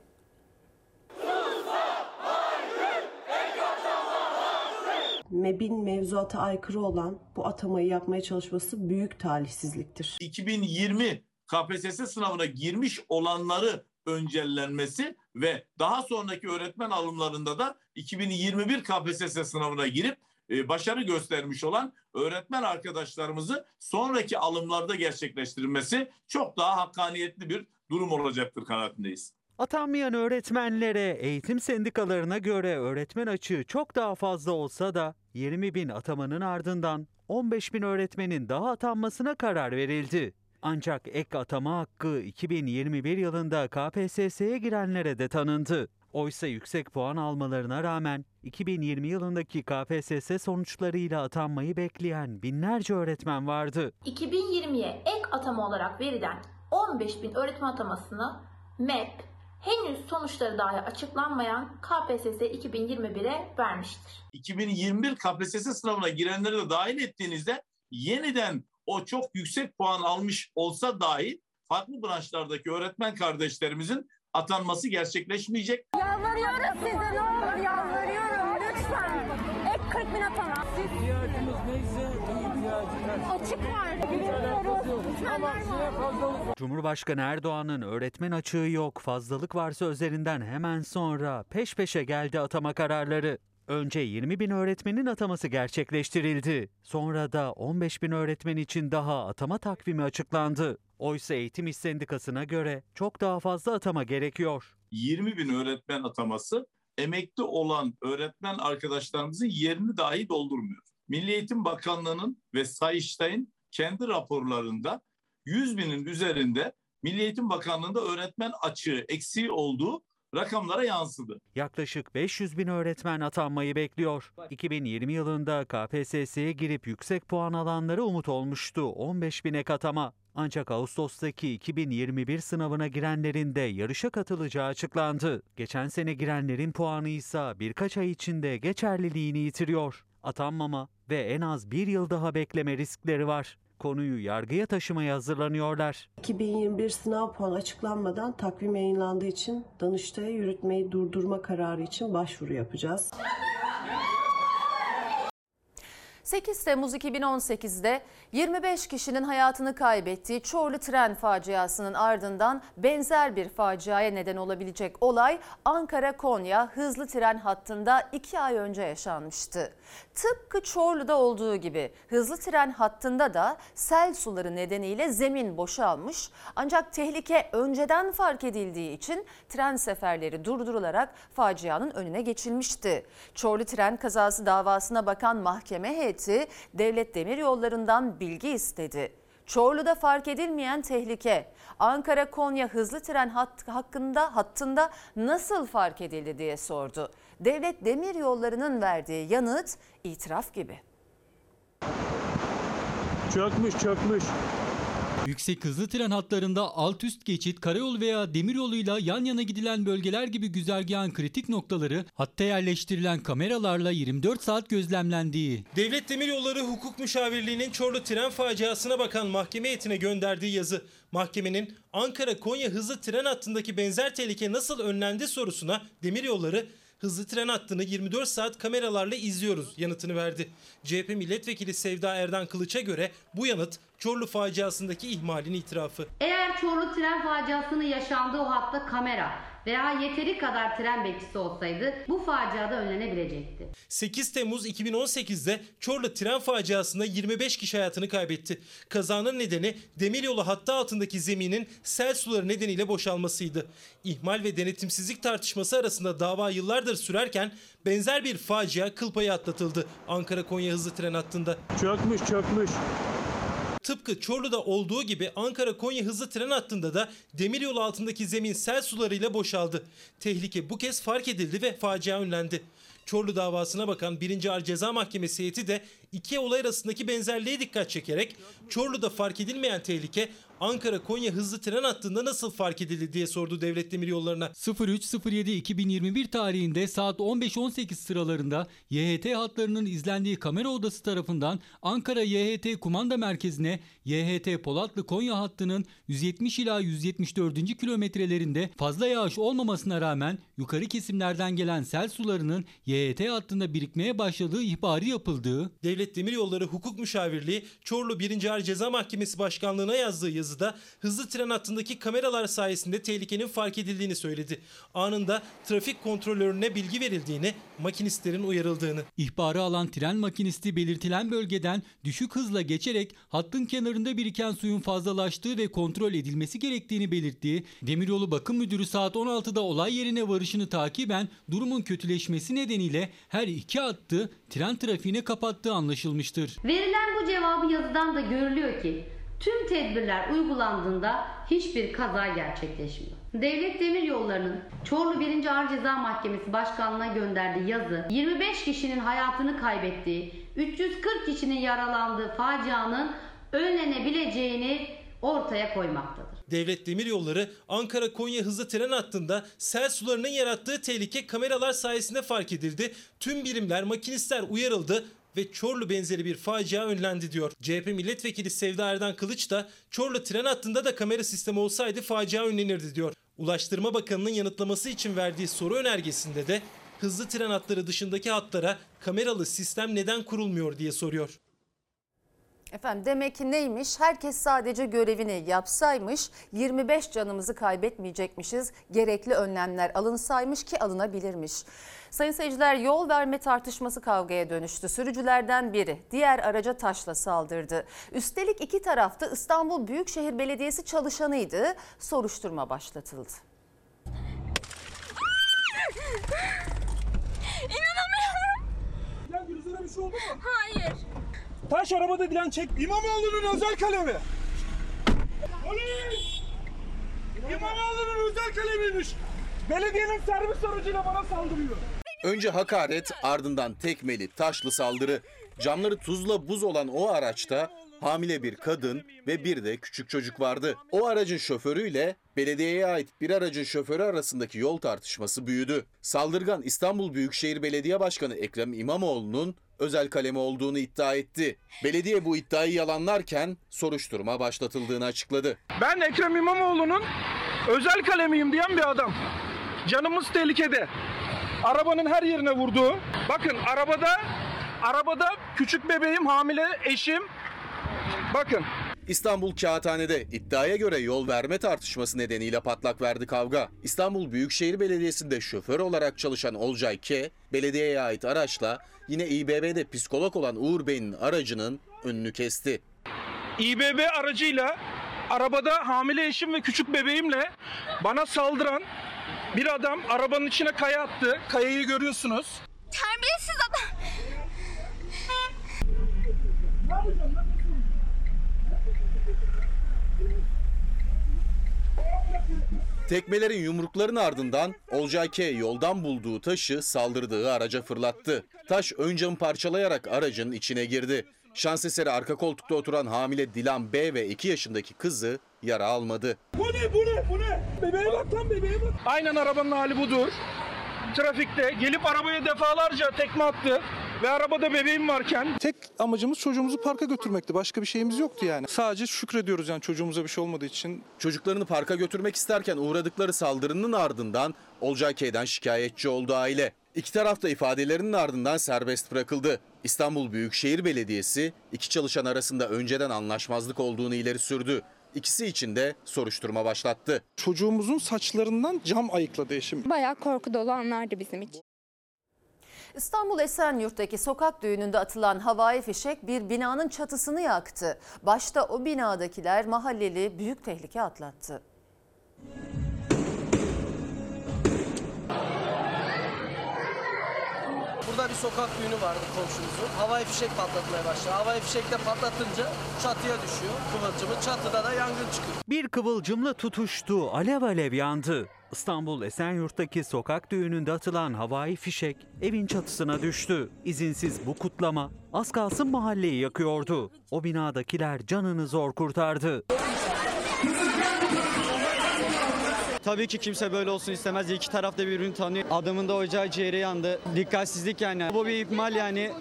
[SPEAKER 48] MEB'in mevzuata aykırı olan bu atamayı yapmaya çalışması büyük talihsizliktir.
[SPEAKER 49] 2020 KPSS sınavına girmiş olanları öncellenmesi ve daha sonraki öğretmen alımlarında da 2021 KPSS sınavına girip e, başarı göstermiş olan öğretmen arkadaşlarımızı sonraki alımlarda gerçekleştirilmesi çok daha hakkaniyetli bir durum olacaktır kanaatindeyiz.
[SPEAKER 2] Atanmayan öğretmenlere eğitim sendikalarına göre öğretmen açığı çok daha fazla olsa da 20 bin atamanın ardından 15 bin öğretmenin daha atanmasına karar verildi. Ancak ek atama hakkı 2021 yılında KPSS'ye girenlere de tanındı. Oysa yüksek puan almalarına rağmen 2020 yılındaki KPSS sonuçlarıyla atanmayı bekleyen binlerce öğretmen vardı.
[SPEAKER 50] 2020'ye ek atama olarak verilen 15 bin öğretmen atamasını MEP henüz sonuçları dahi açıklanmayan KPSS 2021'e vermiştir.
[SPEAKER 49] 2021 KPSS sınavına girenleri de dahil ettiğinizde yeniden o çok yüksek puan almış olsa dahi farklı branşlardaki öğretmen kardeşlerimizin atanması gerçekleşmeyecek.
[SPEAKER 29] Yalvarıyorum size ne olur yalvarıyorum lütfen. Ek 40 bin atama.
[SPEAKER 15] İhtiyacımız neyse
[SPEAKER 29] Açık var. Verme.
[SPEAKER 2] Cumhurbaşkanı Erdoğan'ın öğretmen açığı yok, fazlalık varsa üzerinden hemen sonra peş peşe geldi atama kararları. Önce 20 bin öğretmenin ataması gerçekleştirildi. Sonra da 15 bin öğretmen için daha atama takvimi açıklandı. Oysa Eğitim İş Sendikası'na göre çok daha fazla atama gerekiyor.
[SPEAKER 49] 20 bin öğretmen ataması emekli olan öğretmen arkadaşlarımızın yerini dahi doldurmuyor. Milli Eğitim Bakanlığı'nın ve Sayıştay'ın kendi raporlarında 100 binin üzerinde Milli Eğitim Bakanlığı'nda öğretmen açığı eksiği olduğu rakamlara yansıdı.
[SPEAKER 2] Yaklaşık 500 bin öğretmen atanmayı bekliyor. 2020 yılında KPSS'ye girip yüksek puan alanları umut olmuştu 15 bin ek atama. Ancak Ağustos'taki 2021 sınavına girenlerin de yarışa katılacağı açıklandı. Geçen sene girenlerin puanı ise birkaç ay içinde geçerliliğini yitiriyor. Atanmama ve en az bir yıl daha bekleme riskleri var. Konuyu yargıya taşımaya hazırlanıyorlar.
[SPEAKER 48] 2021 sınav puanı açıklanmadan takvim yayınlandığı için Danıştay'a yürütmeyi durdurma kararı için başvuru yapacağız.
[SPEAKER 1] 8 Temmuz 2018'de 25 kişinin hayatını kaybettiği Çorlu tren faciasının ardından benzer bir faciaya neden olabilecek olay Ankara-Konya hızlı tren hattında 2 ay önce yaşanmıştı. Tıpkı Çorlu'da olduğu gibi hızlı tren hattında da sel suları nedeniyle zemin boşalmış ancak tehlike önceden fark edildiği için tren seferleri durdurularak facianın önüne geçilmişti. Çorlu tren kazası davasına bakan mahkeme heyeti Devlet Demiryolları'ndan bilgi istedi. Çorlu'da fark edilmeyen tehlike Ankara-Konya hızlı tren hat, hakkında hattında nasıl fark edildi diye sordu. Devlet Demiryolları'nın verdiği yanıt itiraf gibi.
[SPEAKER 51] Çökmüş çökmüş.
[SPEAKER 52] Yüksek hızlı tren hatlarında alt üst geçit, karayol veya demiryoluyla yan yana gidilen bölgeler gibi güzergahın kritik noktaları hatta yerleştirilen kameralarla 24 saat gözlemlendiği.
[SPEAKER 17] Devlet Demiryolları Hukuk Müşavirliği'nin Çorlu tren faciasına bakan mahkeme heyetine gönderdiği yazı. Mahkemenin Ankara-Konya hızlı tren hattındaki benzer tehlike nasıl önlendi sorusuna Demiryolları hızlı tren hattını 24 saat kameralarla izliyoruz yanıtını verdi. CHP milletvekili Sevda Erdan Kılıç'a göre bu yanıt Çorlu faciasındaki ihmalin itirafı.
[SPEAKER 53] Eğer Çorlu tren faciasının yaşandığı o hatta kamera veya yeteri kadar tren bekçisi olsaydı bu facia da önlenebilecekti.
[SPEAKER 17] 8 Temmuz 2018'de Çorlu tren faciasında 25 kişi hayatını kaybetti. Kazanın nedeni demiryolu hattı altındaki zeminin sel suları nedeniyle boşalmasıydı. İhmal ve denetimsizlik tartışması arasında dava yıllardır sürerken benzer bir facia kıl payı atlatıldı Ankara-Konya hızlı tren hattında.
[SPEAKER 51] Çökmüş çökmüş.
[SPEAKER 17] Tıpkı Çorlu'da olduğu gibi Ankara-Konya hızlı tren hattında da demiryolu altındaki zemin sel sularıyla boşaldı. Tehlike bu kez fark edildi ve facia önlendi. Çorlu davasına bakan 1. Ağır Ceza Mahkemesi heyeti de iki olay arasındaki benzerliğe dikkat çekerek Çorlu'da fark edilmeyen tehlike Ankara-Konya hızlı tren hattında nasıl fark edildi diye sordu Devlet Demiryolları'na.
[SPEAKER 52] 03.07.2021 tarihinde saat 15.18 sıralarında YHT hatlarının izlendiği kamera odası tarafından Ankara YHT kumanda merkezine YHT Polatlı Konya hattının 170 ila 174. kilometrelerinde fazla yağış olmamasına rağmen yukarı kesimlerden gelen sel sularının YHT hattında birikmeye başladığı ihbarı yapıldığı,
[SPEAKER 17] Devlet Demiryolları Hukuk Müşavirliği Çorlu 1. Ağır Ceza Mahkemesi Başkanlığı'na yazdığı yazıda hızlı tren hattındaki kameralar sayesinde tehlikenin fark edildiğini söyledi. Anında trafik kontrolörüne bilgi verildiğini, makinistlerin uyarıldığını.
[SPEAKER 52] İhbarı alan tren makinisti belirtilen bölgeden düşük hızla geçerek hattın kenarında biriken suyun fazlalaştığı ve kontrol edilmesi gerektiğini belirttiği, Demiryolu Bakım Müdürü saat 16'da olay yerine varışını takiben durumun kötüleşmesi nedeniyle her iki hattı tren trafiğine kapattığı anlaşılmıştır.
[SPEAKER 53] Verilen bu cevabı yazıdan da görülüyor ki tüm tedbirler uygulandığında hiçbir kaza gerçekleşmiyor. Devlet Demiryolları'nın Çorlu 1. Ağır Ceza Mahkemesi Başkanlığı'na gönderdiği yazı 25 kişinin hayatını kaybettiği, 340 kişinin yaralandığı facianın önlenebileceğini ortaya koymaktadır.
[SPEAKER 17] Devlet Demiryolları Ankara-Konya hızlı tren hattında sel sularının yarattığı tehlike kameralar sayesinde fark edildi. Tüm birimler, makinistler uyarıldı ve Çorlu benzeri bir facia önlendi diyor. CHP milletvekili Sevda Erdan Kılıç da Çorlu tren hattında da kamera sistemi olsaydı facia önlenirdi diyor. Ulaştırma Bakanı'nın yanıtlaması için verdiği soru önergesinde de hızlı tren hatları dışındaki hatlara kameralı sistem neden kurulmuyor diye soruyor.
[SPEAKER 1] Efendim demek ki neymiş? Herkes sadece görevini yapsaymış, 25 canımızı kaybetmeyecekmişiz. Gerekli önlemler alınsaymış ki alınabilirmiş. Sayın seyirciler yol verme tartışması kavgaya dönüştü. Sürücülerden biri diğer araca taşla saldırdı. Üstelik iki tarafta İstanbul Büyükşehir Belediyesi çalışanıydı. Soruşturma başlatıldı.
[SPEAKER 54] İnanamıyorum.
[SPEAKER 51] Dilan gözüne bir şey oldu mu?
[SPEAKER 54] Hayır.
[SPEAKER 51] Taş arabada Dilan çek. İmamoğlu'nun özel kalemi. Polis! İmamoğlu'nun özel kalemiymiş. Belediyenin servis aracıyla bana saldırıyor.
[SPEAKER 55] Önce hakaret ardından tekmeli taşlı saldırı. Camları tuzla buz olan o araçta hamile bir kadın ve bir de küçük çocuk vardı. O aracın şoförüyle belediyeye ait bir aracın şoförü arasındaki yol tartışması büyüdü. Saldırgan İstanbul Büyükşehir Belediye Başkanı Ekrem İmamoğlu'nun özel kalemi olduğunu iddia etti. Belediye bu iddiayı yalanlarken soruşturma başlatıldığını açıkladı.
[SPEAKER 51] Ben Ekrem İmamoğlu'nun özel kalemiyim diyen bir adam. Canımız tehlikede. Arabanın her yerine vurduğu. Bakın arabada arabada küçük bebeğim, hamile eşim. Bakın
[SPEAKER 55] İstanbul Kağıthane'de iddiaya göre yol verme tartışması nedeniyle patlak verdi kavga. İstanbul Büyükşehir Belediyesi'nde şoför olarak çalışan Olcay K, belediyeye ait araçla yine İBB'de psikolog olan Uğur Bey'in aracının önünü kesti.
[SPEAKER 51] İBB aracıyla arabada hamile eşim ve küçük bebeğimle bana saldıran bir adam arabanın içine kaya attı. Kayayı görüyorsunuz.
[SPEAKER 54] Terbiyesiz adam.
[SPEAKER 55] Tekmelerin yumrukların ardından Olcay K yoldan bulduğu taşı saldırdığı araca fırlattı. Taş ön camı parçalayarak aracın içine girdi. Şans eseri arka koltukta oturan hamile Dilan B ve 2 yaşındaki kızı yara almadı.
[SPEAKER 51] Bu ne bu ne bu ne? Bebeğe bak lan bebeğe bak. Aynen arabanın hali budur. Trafikte gelip arabaya defalarca tekme attı ve arabada bebeğim varken
[SPEAKER 56] Tek amacımız çocuğumuzu parka götürmekti. Başka bir şeyimiz yoktu yani. Sadece şükrediyoruz yani çocuğumuza bir şey olmadığı için.
[SPEAKER 55] Çocuklarını parka götürmek isterken uğradıkları saldırının ardından Olcay K'den şikayetçi oldu aile. İki taraf da ifadelerinin ardından serbest bırakıldı. İstanbul Büyükşehir Belediyesi iki çalışan arasında önceden anlaşmazlık olduğunu ileri sürdü. İkisi için de soruşturma başlattı.
[SPEAKER 56] Çocuğumuzun saçlarından cam ayıkladı eşim.
[SPEAKER 54] Bayağı korku dolu anlardı bizim için.
[SPEAKER 1] İstanbul Esenyurt'taki sokak düğününde atılan havai fişek bir binanın çatısını yaktı. Başta o binadakiler mahalleli büyük tehlike atlattı.
[SPEAKER 57] Sokak düğünü vardı komşumuzun. Havai fişek patlatmaya başladı. Havai fişek de patlatınca çatıya düşüyor kıvılcımı. Çatıda da yangın çıkıyor.
[SPEAKER 2] Bir kıvılcımla tutuştu, alev alev yandı. İstanbul Esenyurt'taki sokak düğününde atılan havai fişek evin çatısına düştü. İzinsiz bu kutlama az kalsın mahalleyi yakıyordu. O binadakiler canını zor kurtardı. <laughs>
[SPEAKER 58] Tabii ki kimse böyle olsun istemez. İki taraf da birbirini tanıyor. Adamın da ocağı ciğeri yandı. Dikkatsizlik yani. Bu bir ihmal yani.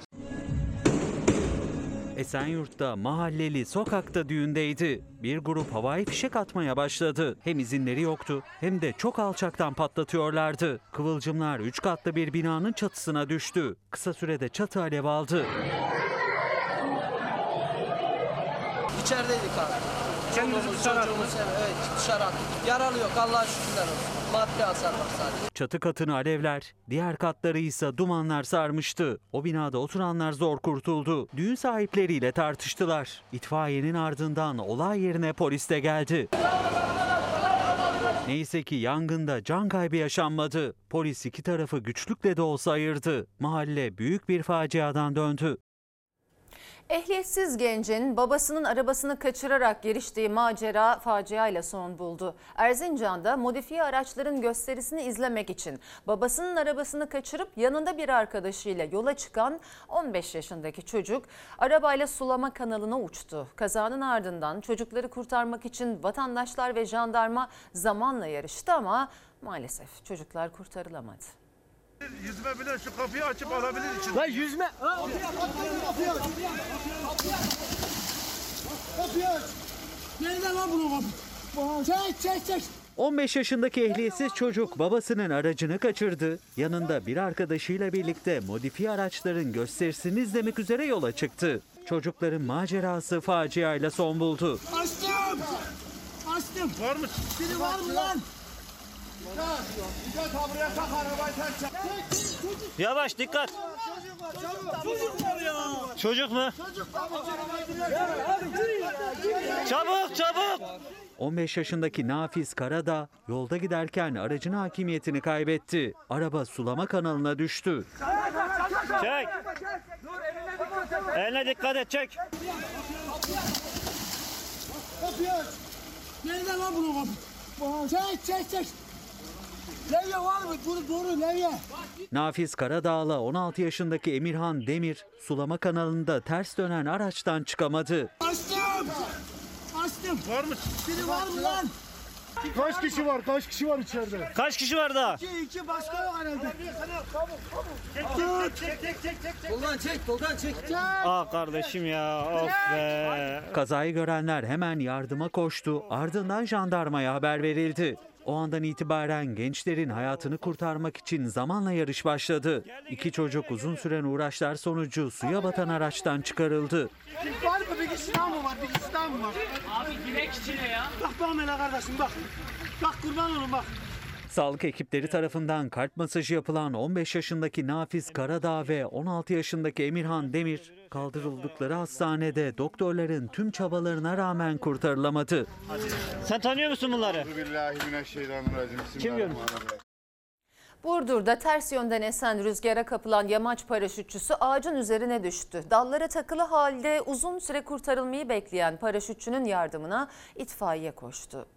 [SPEAKER 2] Esenyurt'ta mahalleli sokakta düğündeydi. Bir grup havai fişek atmaya başladı. Hem izinleri yoktu hem de çok alçaktan patlatıyorlardı. Kıvılcımlar 3 katlı bir binanın çatısına düştü. Kısa sürede çatı alev aldı.
[SPEAKER 57] İçerideydik abi. Çocuğumuz evet, evet dışarı attık. Yaralı yok Allah'a şükürler olsun. Maddi hasar var sadece.
[SPEAKER 2] Çatı katını alevler, diğer katları ise dumanlar sarmıştı. O binada oturanlar zor kurtuldu. Düğün sahipleriyle tartıştılar. İtfaiyenin ardından olay yerine polis de geldi. Neyse ki yangında can kaybı yaşanmadı. Polis iki tarafı güçlükle de olsa ayırdı. Mahalle büyük bir faciadan döndü.
[SPEAKER 1] Ehliyetsiz gencin babasının arabasını kaçırarak giriştiği macera faciayla son buldu. Erzincan'da modifiye araçların gösterisini izlemek için babasının arabasını kaçırıp yanında bir arkadaşıyla yola çıkan 15 yaşındaki çocuk arabayla sulama kanalına uçtu. Kazanın ardından çocukları kurtarmak için vatandaşlar ve jandarma zamanla yarıştı ama maalesef çocuklar kurtarılamadı.
[SPEAKER 59] Yüzme bile şu kapıyı açıp alabilir için.
[SPEAKER 57] Lan yüzme.
[SPEAKER 59] Kapıyı aç. Kapıyı aç. Nereden lan bunu kapı? Çek çek çek.
[SPEAKER 2] 15 yaşındaki ehliyetsiz çocuk babasının aracını kaçırdı. Yanında bir arkadaşıyla birlikte modifiye araçların gösterisini izlemek üzere yola çıktı. Çocukların macerası faciayla son buldu.
[SPEAKER 59] Açtım. Açtım. Var mı? Biri var mı lan? Dikkat ha buraya tak arabayı tak çek.
[SPEAKER 58] Yavaş dikkat.
[SPEAKER 59] Çocuk var çabuk. Çocuk var ya.
[SPEAKER 58] Çocuk mu?
[SPEAKER 59] Çocuk.
[SPEAKER 58] Çabuk çabuk.
[SPEAKER 2] 15 yaşındaki Nafiz Karada yolda giderken aracın hakimiyetini kaybetti. Araba sulama kanalına düştü.
[SPEAKER 58] Çek. Eline dikkat et çek.
[SPEAKER 59] Kapıyı aç. Nereden lan bunu kapı? Çek çek çek. Levye var mı? Dur doğru levye.
[SPEAKER 2] Nafiz Karadağ'la 16 yaşındaki Emirhan Demir sulama kanalında ters dönen araçtan çıkamadı.
[SPEAKER 59] Açtım. Açtım. Var mı? Biri var mı lan? Kaç kişi var? Kaç kişi var içeride?
[SPEAKER 58] Kaç kişi var daha?
[SPEAKER 59] İki, iki başka yok herhalde. Çek çek çek çek çek.
[SPEAKER 57] Tolgan çek, Tolgan çek.
[SPEAKER 58] Ah kardeşim ya of be.
[SPEAKER 2] Kazayı görenler hemen yardıma koştu. Ardından jandarmaya haber verildi. O andan itibaren gençlerin hayatını kurtarmak için zamanla yarış başladı. İki çocuk uzun süren uğraşlar sonucu suya batan araçtan çıkarıldı.
[SPEAKER 59] Var mı? Bir kişi daha mı var? Bir kişi daha mı var? Abi girek içine ya. Bak bak hele kardeşim bak. Bak kurban olun bak.
[SPEAKER 2] Sağlık ekipleri tarafından kalp masajı yapılan 15 yaşındaki Nafiz Karadağ ve 16 yaşındaki Emirhan Demir kaldırıldıkları hastanede doktorların tüm çabalarına rağmen kurtarılamadı.
[SPEAKER 58] Sen tanıyor musun bunları? Kim diyor?
[SPEAKER 1] Burdur'da ters yönden esen rüzgara kapılan yamaç paraşütçüsü ağacın üzerine düştü. Dallara takılı halde uzun süre kurtarılmayı bekleyen paraşütçünün yardımına itfaiye koştu.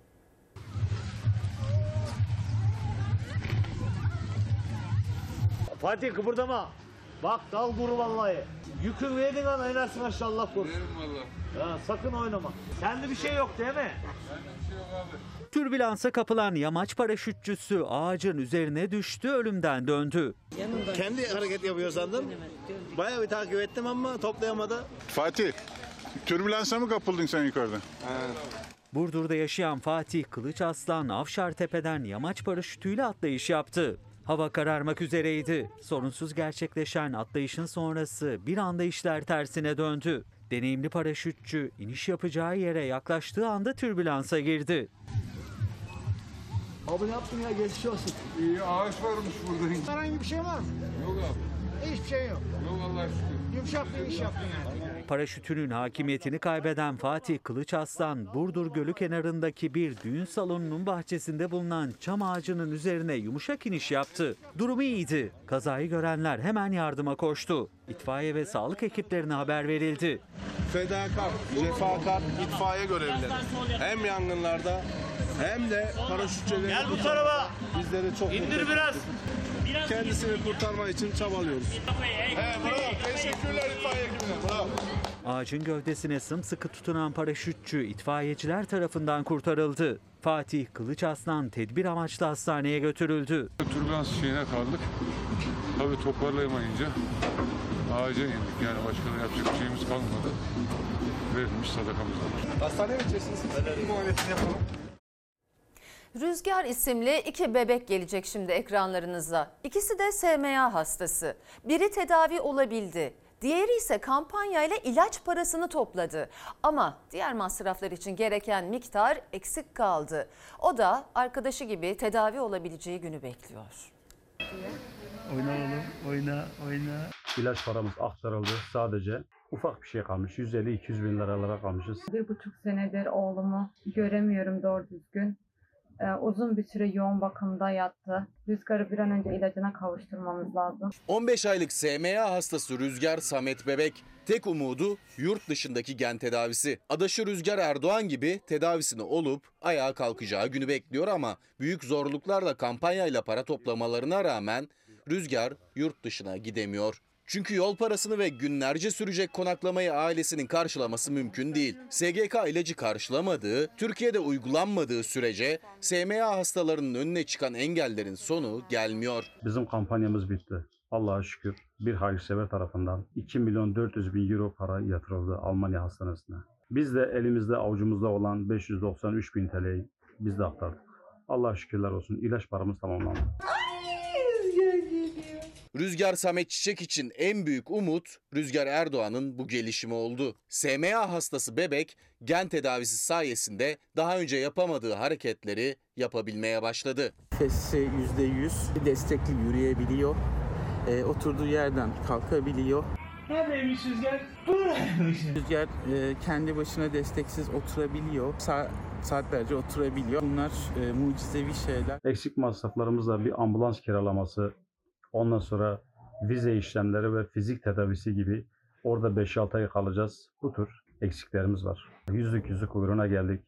[SPEAKER 58] Fatih kıpırdama. Bak dal kuru vallahi. Yükün verdin ana inersin aşağı Allah korusun. Ya, sakın oynama. Sende bir şey yok değil mi?
[SPEAKER 2] Türbülansa kapılan yamaç paraşütçüsü ağacın üzerine düştü, ölümden döndü.
[SPEAKER 58] Kendi hareket yapıyor sandım. Bayağı bir takip ettim ama toplayamadı.
[SPEAKER 59] Fatih, türbülansa mı kapıldın sen yukarıda?
[SPEAKER 2] Burdur'da yaşayan Fatih Kılıç Aslan Avşar Tepe'den yamaç paraşütüyle atlayış yaptı. Hava kararmak üzereydi. Sorunsuz gerçekleşen atlayışın sonrası bir anda işler tersine döndü. Deneyimli paraşütçü iniş yapacağı yere yaklaştığı anda türbülansa girdi.
[SPEAKER 58] Abi ne yaptın ya geçmiş olsun.
[SPEAKER 59] İyi, ağaç varmış burada. Herhangi bir şey var mı? Yok abi. Hiçbir şey yok. Yok Allah şükür. Yumuşak bir iş yaptın yani.
[SPEAKER 2] Paraşütünün hakimiyetini kaybeden Fatih Kılıç Aslan, Burdur Gölü kenarındaki bir düğün salonunun bahçesinde bulunan çam ağacının üzerine yumuşak iniş yaptı. Durumu iyiydi. Kazayı görenler hemen yardıma koştu. İtfaiye ve sağlık ekiplerine haber verildi.
[SPEAKER 59] Fedakar, cefakar, itfaiye görevlileri. Hem yangınlarda hem de paraşütçülerin...
[SPEAKER 58] Gel bu tarafa.
[SPEAKER 60] Bizleri çok
[SPEAKER 58] İndir
[SPEAKER 60] mutlu
[SPEAKER 58] biraz.
[SPEAKER 60] Kendisini kurtarmak için çabalıyoruz. Teşekkürler itfaiye ekibine. Bravo.
[SPEAKER 2] Ağacın gövdesine sımsıkı tutunan paraşütçü itfaiyeciler tarafından kurtarıldı. Fatih Kılıç Aslan tedbir amaçlı hastaneye götürüldü.
[SPEAKER 61] Türbans şeyine kaldık. Tabii toparlayamayınca ağaca indik. Yani başka da yapacak bir şeyimiz kalmadı. Verilmiş sadakamızdan.
[SPEAKER 60] Hastaneye mi gideceksiniz? Bir muayenesini yapalım.
[SPEAKER 1] Rüzgar isimli iki bebek gelecek şimdi ekranlarınıza. İkisi de SMA hastası. Biri tedavi olabildi. Diğeri ise kampanyayla ilaç parasını topladı. Ama diğer masraflar için gereken miktar eksik kaldı. O da arkadaşı gibi tedavi olabileceği günü bekliyor.
[SPEAKER 62] Oyna oğlum, oyna, oyna. İlaç paramız aktarıldı. Sadece ufak bir şey kalmış. 150-200 bin liralara kalmışız.
[SPEAKER 63] Bir buçuk senedir oğlumu göremiyorum doğru düzgün. Ee, uzun bir süre yoğun bakımda yattı. Rüzgarı bir an önce ilacına kavuşturmamız lazım.
[SPEAKER 55] 15 aylık SMA hastası Rüzgar Samet Bebek tek umudu yurt dışındaki gen tedavisi. Adaşı Rüzgar Erdoğan gibi tedavisini olup ayağa kalkacağı günü bekliyor ama büyük zorluklarla kampanyayla para toplamalarına rağmen Rüzgar yurt dışına gidemiyor. Çünkü yol parasını ve günlerce sürecek konaklamayı ailesinin karşılaması mümkün değil. SGK ilacı karşılamadığı, Türkiye'de uygulanmadığı sürece SMA hastalarının önüne çıkan engellerin sonu gelmiyor.
[SPEAKER 62] Bizim kampanyamız bitti. Allah'a şükür bir hayırsever tarafından 2 milyon 400 bin euro para yatırıldı Almanya hastanesine. Biz de elimizde avucumuzda olan 593 bin TL'yi biz de aktardık. Allah'a şükürler olsun ilaç paramız tamamlandı.
[SPEAKER 55] Rüzgar Samet Çiçek için en büyük umut Rüzgar Erdoğan'ın bu gelişimi oldu. SMA hastası bebek gen tedavisi sayesinde daha önce yapamadığı hareketleri yapabilmeye başladı.
[SPEAKER 64] Nefesi %100 destekli yürüyebiliyor. Ee, oturduğu yerden kalkabiliyor.
[SPEAKER 58] Neredeymiş Rüzgar? Buradaymış.
[SPEAKER 64] Rüzgar e, kendi başına desteksiz oturabiliyor. Sa- saatlerce oturabiliyor. Bunlar e, mucizevi şeyler.
[SPEAKER 62] Eksik masraflarımızla bir ambulans kiralaması, ondan sonra vize işlemleri ve fizik tedavisi gibi orada 5-6 ay kalacağız. Bu tür eksiklerimiz var. Yüzlük yüzlük kuyruğuna geldik.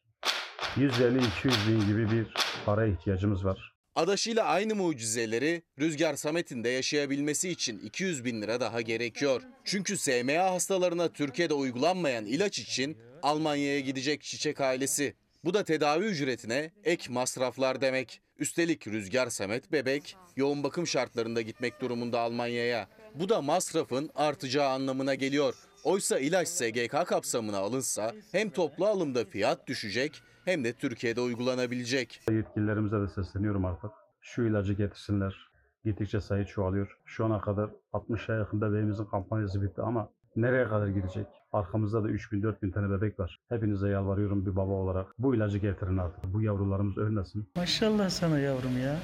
[SPEAKER 62] 150-200 bin gibi bir para ihtiyacımız var.
[SPEAKER 55] Adaşıyla aynı mucizeleri Rüzgar Samet'in de yaşayabilmesi için 200 bin lira daha gerekiyor. Çünkü SMA hastalarına Türkiye'de uygulanmayan ilaç için Almanya'ya gidecek Çiçek ailesi. Bu da tedavi ücretine ek masraflar demek. Üstelik Rüzgar Samet bebek yoğun bakım şartlarında gitmek durumunda Almanya'ya. Bu da masrafın artacağı anlamına geliyor. Oysa ilaç SGK kapsamına alınsa hem toplu alımda fiyat düşecek hem de Türkiye'de uygulanabilecek.
[SPEAKER 62] Yetkililerimize de sesleniyorum artık. Şu ilacı getirsinler. Gittikçe sayı çoğalıyor. Şu ana kadar 60'a yakında beyimizin kampanyası bitti ama nereye kadar gidecek? Arkamızda da 3000-4000 tane bebek var. Hepinize yalvarıyorum bir baba olarak. Bu ilacı getirin artık. Bu yavrularımız ölmesin. Maşallah sana yavrum ya.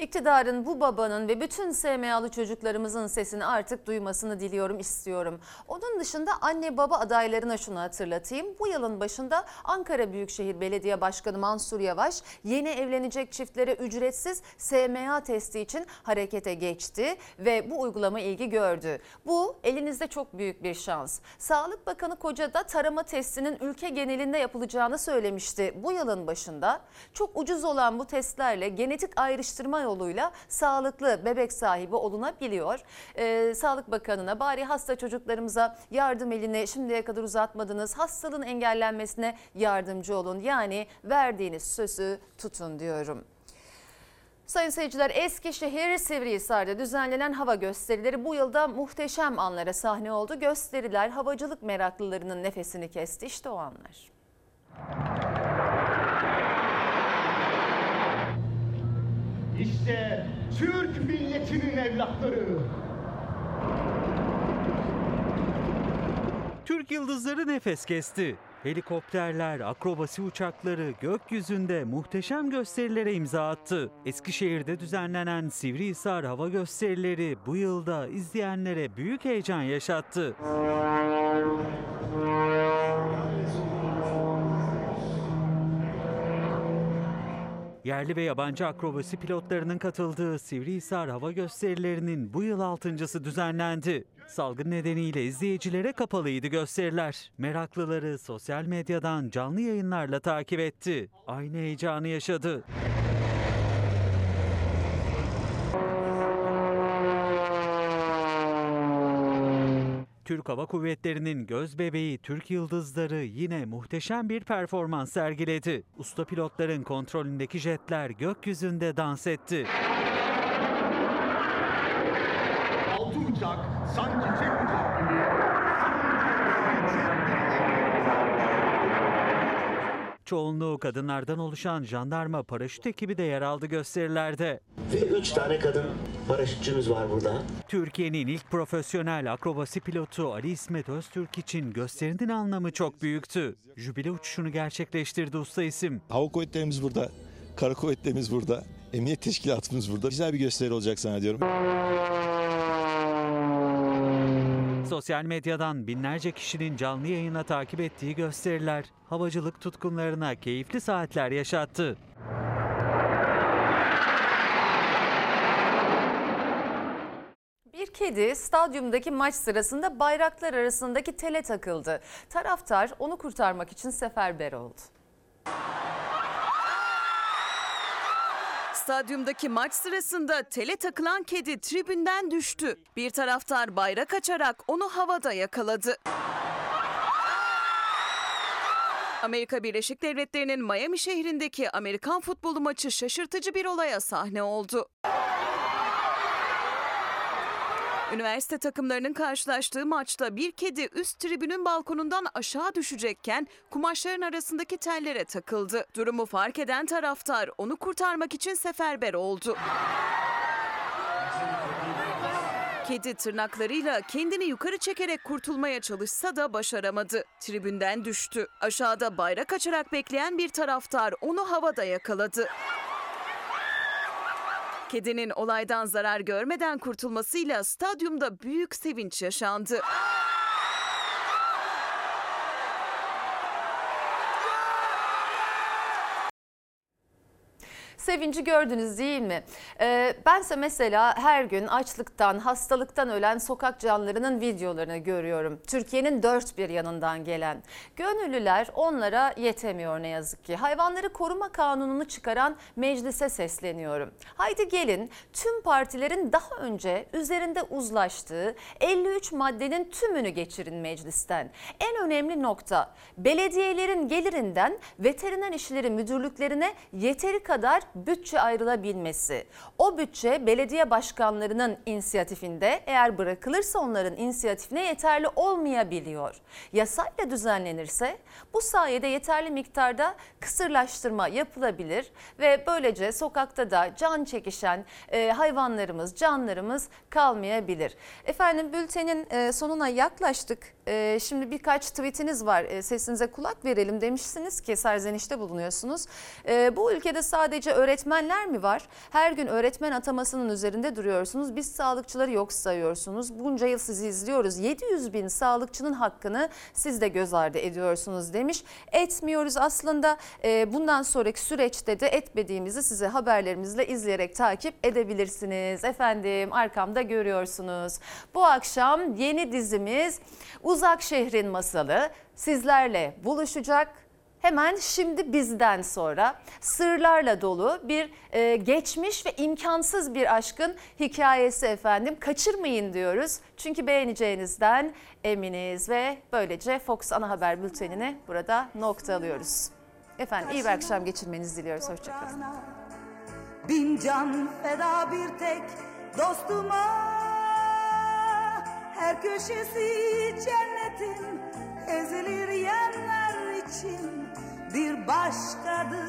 [SPEAKER 1] İktidarın bu babanın ve bütün SMA'lı çocuklarımızın sesini artık duymasını diliyorum, istiyorum. Onun dışında anne baba adaylarına şunu hatırlatayım. Bu yılın başında Ankara Büyükşehir Belediye Başkanı Mansur Yavaş yeni evlenecek çiftlere ücretsiz SMA testi için harekete geçti ve bu uygulama ilgi gördü. Bu elinizde çok büyük bir şans. Sağlık Bakanı Koca'da tarama testinin ülke genelinde yapılacağını söylemişti. Bu yılın başında çok ucuz olan bu testlerle genetik ayrıştırma yoluyla sağlıklı bebek sahibi olunabiliyor. Ee, Sağlık Bakanı'na bari hasta çocuklarımıza yardım elini şimdiye kadar uzatmadınız. Hastalığın engellenmesine yardımcı olun. Yani verdiğiniz sözü tutun diyorum. Sayın seyirciler Eskişehir Sivrihisar'da düzenlenen hava gösterileri bu yılda muhteşem anlara sahne oldu. Gösteriler havacılık meraklılarının nefesini kesti. İşte o anlar.
[SPEAKER 59] İşte Türk milletinin evlatları.
[SPEAKER 2] Türk yıldızları nefes kesti. Helikopterler, akrobasi uçakları gökyüzünde muhteşem gösterilere imza attı. Eskişehir'de düzenlenen Sivrihisar hava gösterileri bu yılda izleyenlere büyük heyecan yaşattı. Yerli ve yabancı akrobasi pilotlarının katıldığı Sivrihisar hava gösterilerinin bu yıl altıncısı düzenlendi. Salgın nedeniyle izleyicilere kapalıydı gösteriler. Meraklıları sosyal medyadan canlı yayınlarla takip etti. Aynı heyecanı yaşadı. Türk Hava Kuvvetleri'nin göz bebeği Türk Yıldızları yine muhteşem bir performans sergiledi. Usta pilotların kontrolündeki jetler gökyüzünde dans etti.
[SPEAKER 65] Altı uçak sanki tek uçak.
[SPEAKER 2] Çoğunluğu kadınlardan oluşan jandarma paraşüt ekibi de yer aldı gösterilerde.
[SPEAKER 66] Ve 3 tane kadın paraşütçümüz var burada.
[SPEAKER 2] Türkiye'nin ilk profesyonel akrobasi pilotu Ali İsmet Öztürk için gösterinin anlamı çok büyüktü. Jübile uçuşunu gerçekleştirdi usta isim.
[SPEAKER 67] Hava kuvvetlerimiz burada, kara kuvvetlerimiz burada, emniyet teşkilatımız burada. Güzel bir gösteri olacak zannediyorum.
[SPEAKER 2] Sosyal medyadan binlerce kişinin canlı yayına takip ettiği gösteriler havacılık tutkunlarına keyifli saatler yaşattı.
[SPEAKER 1] Bir kedi stadyumdaki maç sırasında bayraklar arasındaki tele takıldı. Taraftar onu kurtarmak için seferber oldu.
[SPEAKER 68] Stadyumdaki maç sırasında tele takılan kedi tribünden düştü. Bir taraftar bayrak açarak onu havada yakaladı. Amerika Birleşik Devletleri'nin Miami şehrindeki Amerikan futbolu maçı şaşırtıcı bir olaya sahne oldu. Üniversite takımlarının karşılaştığı maçta bir kedi üst tribünün balkonundan aşağı düşecekken kumaşların arasındaki tellere takıldı. Durumu fark eden taraftar onu kurtarmak için seferber oldu. Kedi tırnaklarıyla kendini yukarı çekerek kurtulmaya çalışsa da başaramadı. Tribünden düştü. Aşağıda bayrak açarak bekleyen bir taraftar onu havada yakaladı. Kedinin olaydan zarar görmeden kurtulmasıyla stadyumda büyük sevinç yaşandı.
[SPEAKER 1] Sevinci gördünüz değil mi? Ee, bense mesela her gün açlıktan, hastalıktan ölen sokak canlılarının videolarını görüyorum. Türkiye'nin dört bir yanından gelen. Gönüllüler onlara yetemiyor ne yazık ki. Hayvanları koruma kanununu çıkaran meclise sesleniyorum. Haydi gelin tüm partilerin daha önce üzerinde uzlaştığı 53 maddenin tümünü geçirin meclisten. En önemli nokta belediyelerin gelirinden veteriner işleri müdürlüklerine yeteri kadar bütçe ayrılabilmesi. O bütçe belediye başkanlarının inisiyatifinde eğer bırakılırsa onların inisiyatifine yeterli olmayabiliyor. Yasayla düzenlenirse bu sayede yeterli miktarda kısırlaştırma yapılabilir ve böylece sokakta da can çekişen e, hayvanlarımız, canlarımız kalmayabilir. Efendim bültenin e, sonuna yaklaştık. E, şimdi birkaç tweetiniz var. E, sesinize kulak verelim demişsiniz ki serzenişte bulunuyorsunuz. E, bu ülkede sadece öğretmenler mi var? Her gün öğretmen atamasının üzerinde duruyorsunuz. Biz sağlıkçıları yok sayıyorsunuz. Bunca yıl sizi izliyoruz. 700 bin sağlıkçının hakkını siz de göz ardı ediyorsunuz demiş. Etmiyoruz aslında. E, bundan sonraki süreçte de etmediğimizi size haberlerimizle izleyerek takip edebilirsiniz. Efendim arkamda görüyorsunuz. Bu akşam yeni dizimiz Uzak Şehrin Masalı sizlerle buluşacak. Hemen şimdi bizden sonra sırlarla dolu bir e, geçmiş ve imkansız bir aşkın hikayesi efendim. Kaçırmayın diyoruz. Çünkü beğeneceğinizden eminiz ve böylece Fox Ana Haber Bülteni'ni burada nokta alıyoruz. Efendim iyi bir akşam geçirmenizi diliyoruz. Hoşçakalın.
[SPEAKER 69] Bin can feda bir tek dostuma Her köşesi cennetin ezilir yerler için Bir başkadır